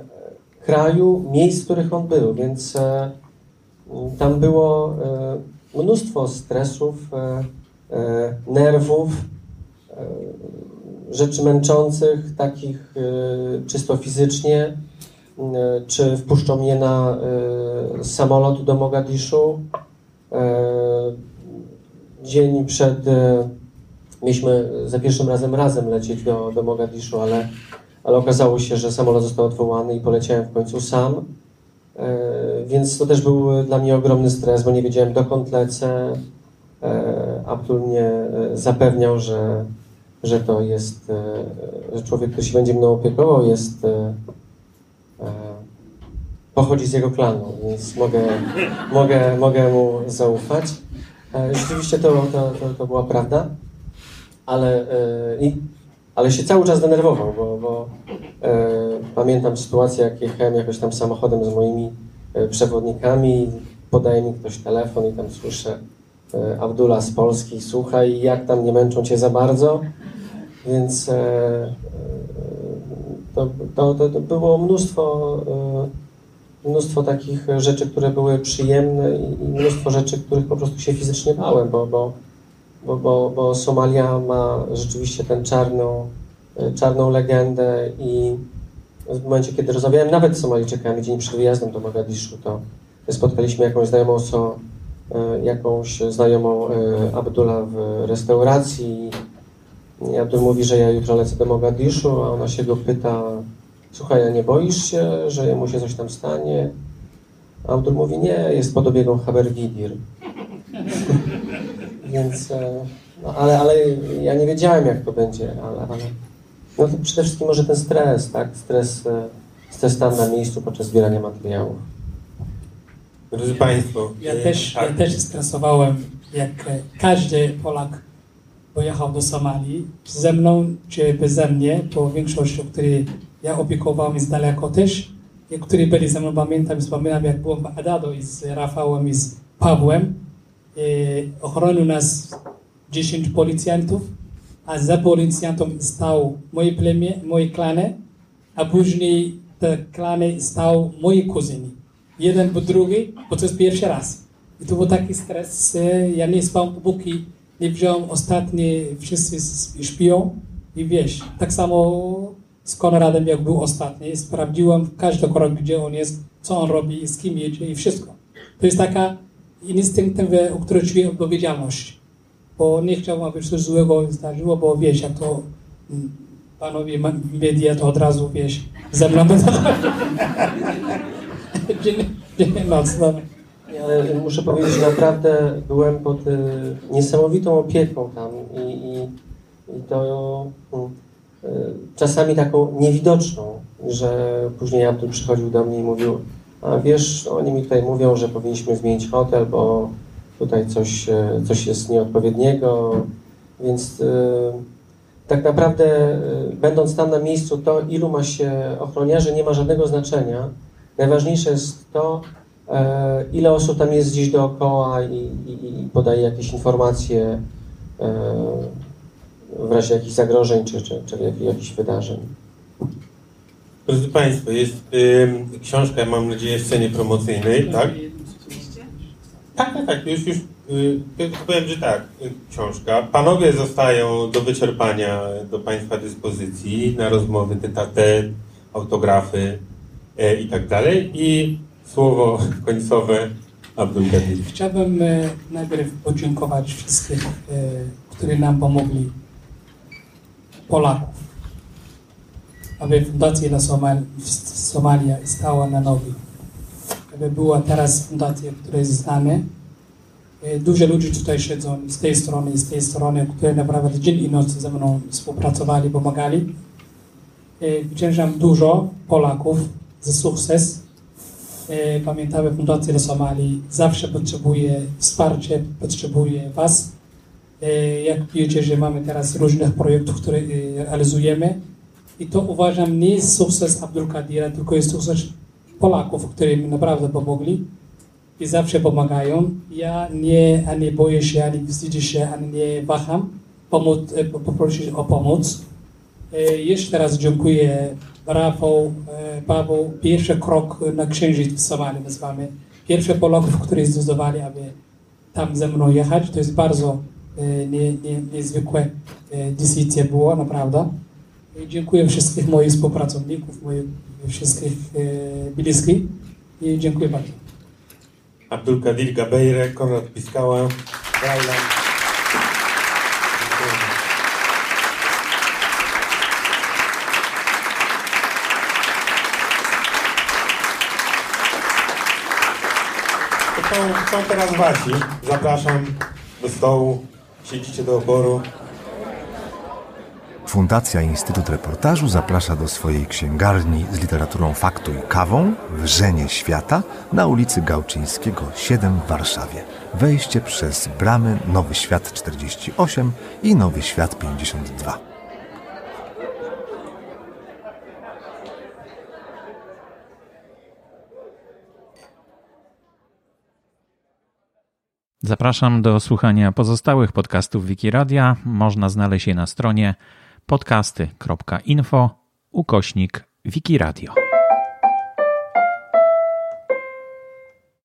kraju, miejsc, w których on był, więc e, tam było mnóstwo stresów, nerwów, rzeczy męczących, takich czysto fizycznie, czy wpuszczą mnie na samolot do Mogadiszu. Dzień przed, e, mieliśmy za pierwszym razem razem lecieć do, do Mogadiszu, ale, ale okazało się, że samolot został odwołany i poleciałem w końcu sam. E, Więc to też był dla mnie ogromny stres, bo nie wiedziałem dokąd lecę. E, Abdul mnie zapewniał, że, że to jest, że człowiek, który się będzie mną opiekował, jest, pochodzi z jego klanu, więc mogę, mogę, mogę mu zaufać. E, Rzeczywiście to, to, to, to była prawda, ale, e, ale się cały czas denerwował, bo, bo e, pamiętam sytuację, jak jechałem jakoś tam samochodem z moimi przewodnikami, podaje mi ktoś telefon i tam słyszę Abdullah z Polski, słuchaj, jak tam nie męczą cię za bardzo, więc to, to, to, było mnóstwo mnóstwo takich rzeczy, które były przyjemne i mnóstwo rzeczy, których po prostu się fizycznie bałem, bo, bo, bo, bo, bo Somalia ma rzeczywiście tę czarną, e, czarną legendę i w momencie, kiedy rozmawiałem nawet z Somalijczykami dzień przed wyjazdem do Mogadiszu, to spotkaliśmy jakąś znajomą, so, e, jakąś znajomą e, Abdullah w restauracji Abdul mówi, że ja jutro lecę do Mogadiszu, a ona się go pyta, słuchaj, a nie boisz się, że mu się coś tam stanie? A Abdul mówi, nie, jest pod obiegą Habergidir. Więc, e, no, ale, ale ja nie wiedziałem, jak to będzie, ale, ale no to przede wszystkim może ten stres, tak? Stres, e, stres tam na miejscu podczas zbierania materiałów. Drodzy Państwo, Ja e, też, tak, ja też się stresowałem, jak każdy Polak pojechał do Somalii, ze mną czy beze mnie, to większość, o której ja opiekowałem jest daleko też, i którzy byli ze mną, pamiętam, wspominam, jak byłem w Adado z Rafałem i z Pawłem, e, ochronił nas 10 policjantów, a za policjantą stał moje plemię, moje klany, a później te klany stał moi kuzyni. Jeden po drugi, bo to jest pierwszy raz. I to był taki stres, ja nie spałem póki nie wziąłem ostatni, wszyscy śpią i wiesz, tak samo z Konradem jak był ostatni, sprawdziłem każdy krok, gdzie on jest, co on robi, z kim jedzie i wszystko. To jest taka instynktywna, o której czuję odpowiedzialność, bo nie chciałbym, aby coś złego zdarzyło, bo wiesz, jak to mm, panowie media to od razu, wiesz, ze mną Dzień, dzień noc, no. Muszę powiedzieć, że naprawdę byłem pod y, niesamowitą opieką tam i, i, i to y, czasami taką niewidoczną, że później Abdul przychodził do mnie i mówił, a wiesz, oni mi tutaj mówią, że powinniśmy zmienić hotel, bo tutaj coś, e, coś jest nieodpowiedniego, więc y, tak naprawdę y, będąc tam na miejscu, to ilu ma się ochroniarzy nie ma żadnego znaczenia. Najważniejsze jest to, e, ile osób tam jest gdzieś dookoła i, i, i podaje jakieś informacje e, w razie jakichś zagrożeń czy, czy, czy jak- jakichś wydarzeń. Drodzy Państwo, jest ym, książka, mam nadzieję, w scenie promocyjnej, tak? Tak, tak, tak, już, już y, powiem, że tak, y, książka. Panowie zostają do wyczerpania do Państwa dyspozycji na rozmowy tete, autografy e, i tak dalej. I słowo końcowe Abdul Kadir. Chciałbym e, najpierw podziękować wszystkich, e, którzy nam pomogli, Polaków, aby Fundacja dla Somal Somalia stała na nogi. Aby była teraz fundacja, która jest znana. E, Dużo ludzi tutaj siedzą z tej strony i z tej strony, które naprawdę dzień i noc ze mną współpracowali, pomagali. E, Wdzięczam dużo Polaków za sukces. E, Pamiętamy Fundację dla Somalii zawsze potrzebuje wsparcia, potrzebuje Was. E, Jak wiecie, że mamy teraz różnych projektów, które e, realizujemy i to uważam nie jest sukces Abdul Kadira, tylko jest sukces Polaków, którzy mi naprawdę pomogli i zawsze pomagają. Ja nie, ani boję się, ani wstydzę się, ani nie waham pomóc, e, po- poprosić o pomoc. Jeszcze raz dziękuję Rafał, Paweł. Pierwszy krok na księżyc w Somalii nazywamy. Pierwszy Polaków, którzy zdecydowali, aby tam ze mną jechać. To jest bardzo niezwykłe e, decyzja było, naprawdę. Dziękuję wszystkich moich współpracowników, moich wszystkich e, bliskich i dziękuję bardzo. Abdul Kadir Gabeire, Konrad Piskała, Brajlan. To są, są teraz wasi. Zapraszam do stołu. Siedzicie do oboru. Fundacja Instytut Reportażu zaprasza do swojej księgarni z literaturą faktu i kawą Wrzenie Świata na ulicy Gałczyńskiego 7 w Warszawie. Wejście przez bramy Nowy Świat 48 i Nowy Świat 52. Zapraszam do słuchania pozostałych podcastów Wikiradia. Można znaleźć je na stronie podcasty.info ukośnik Wikiradio.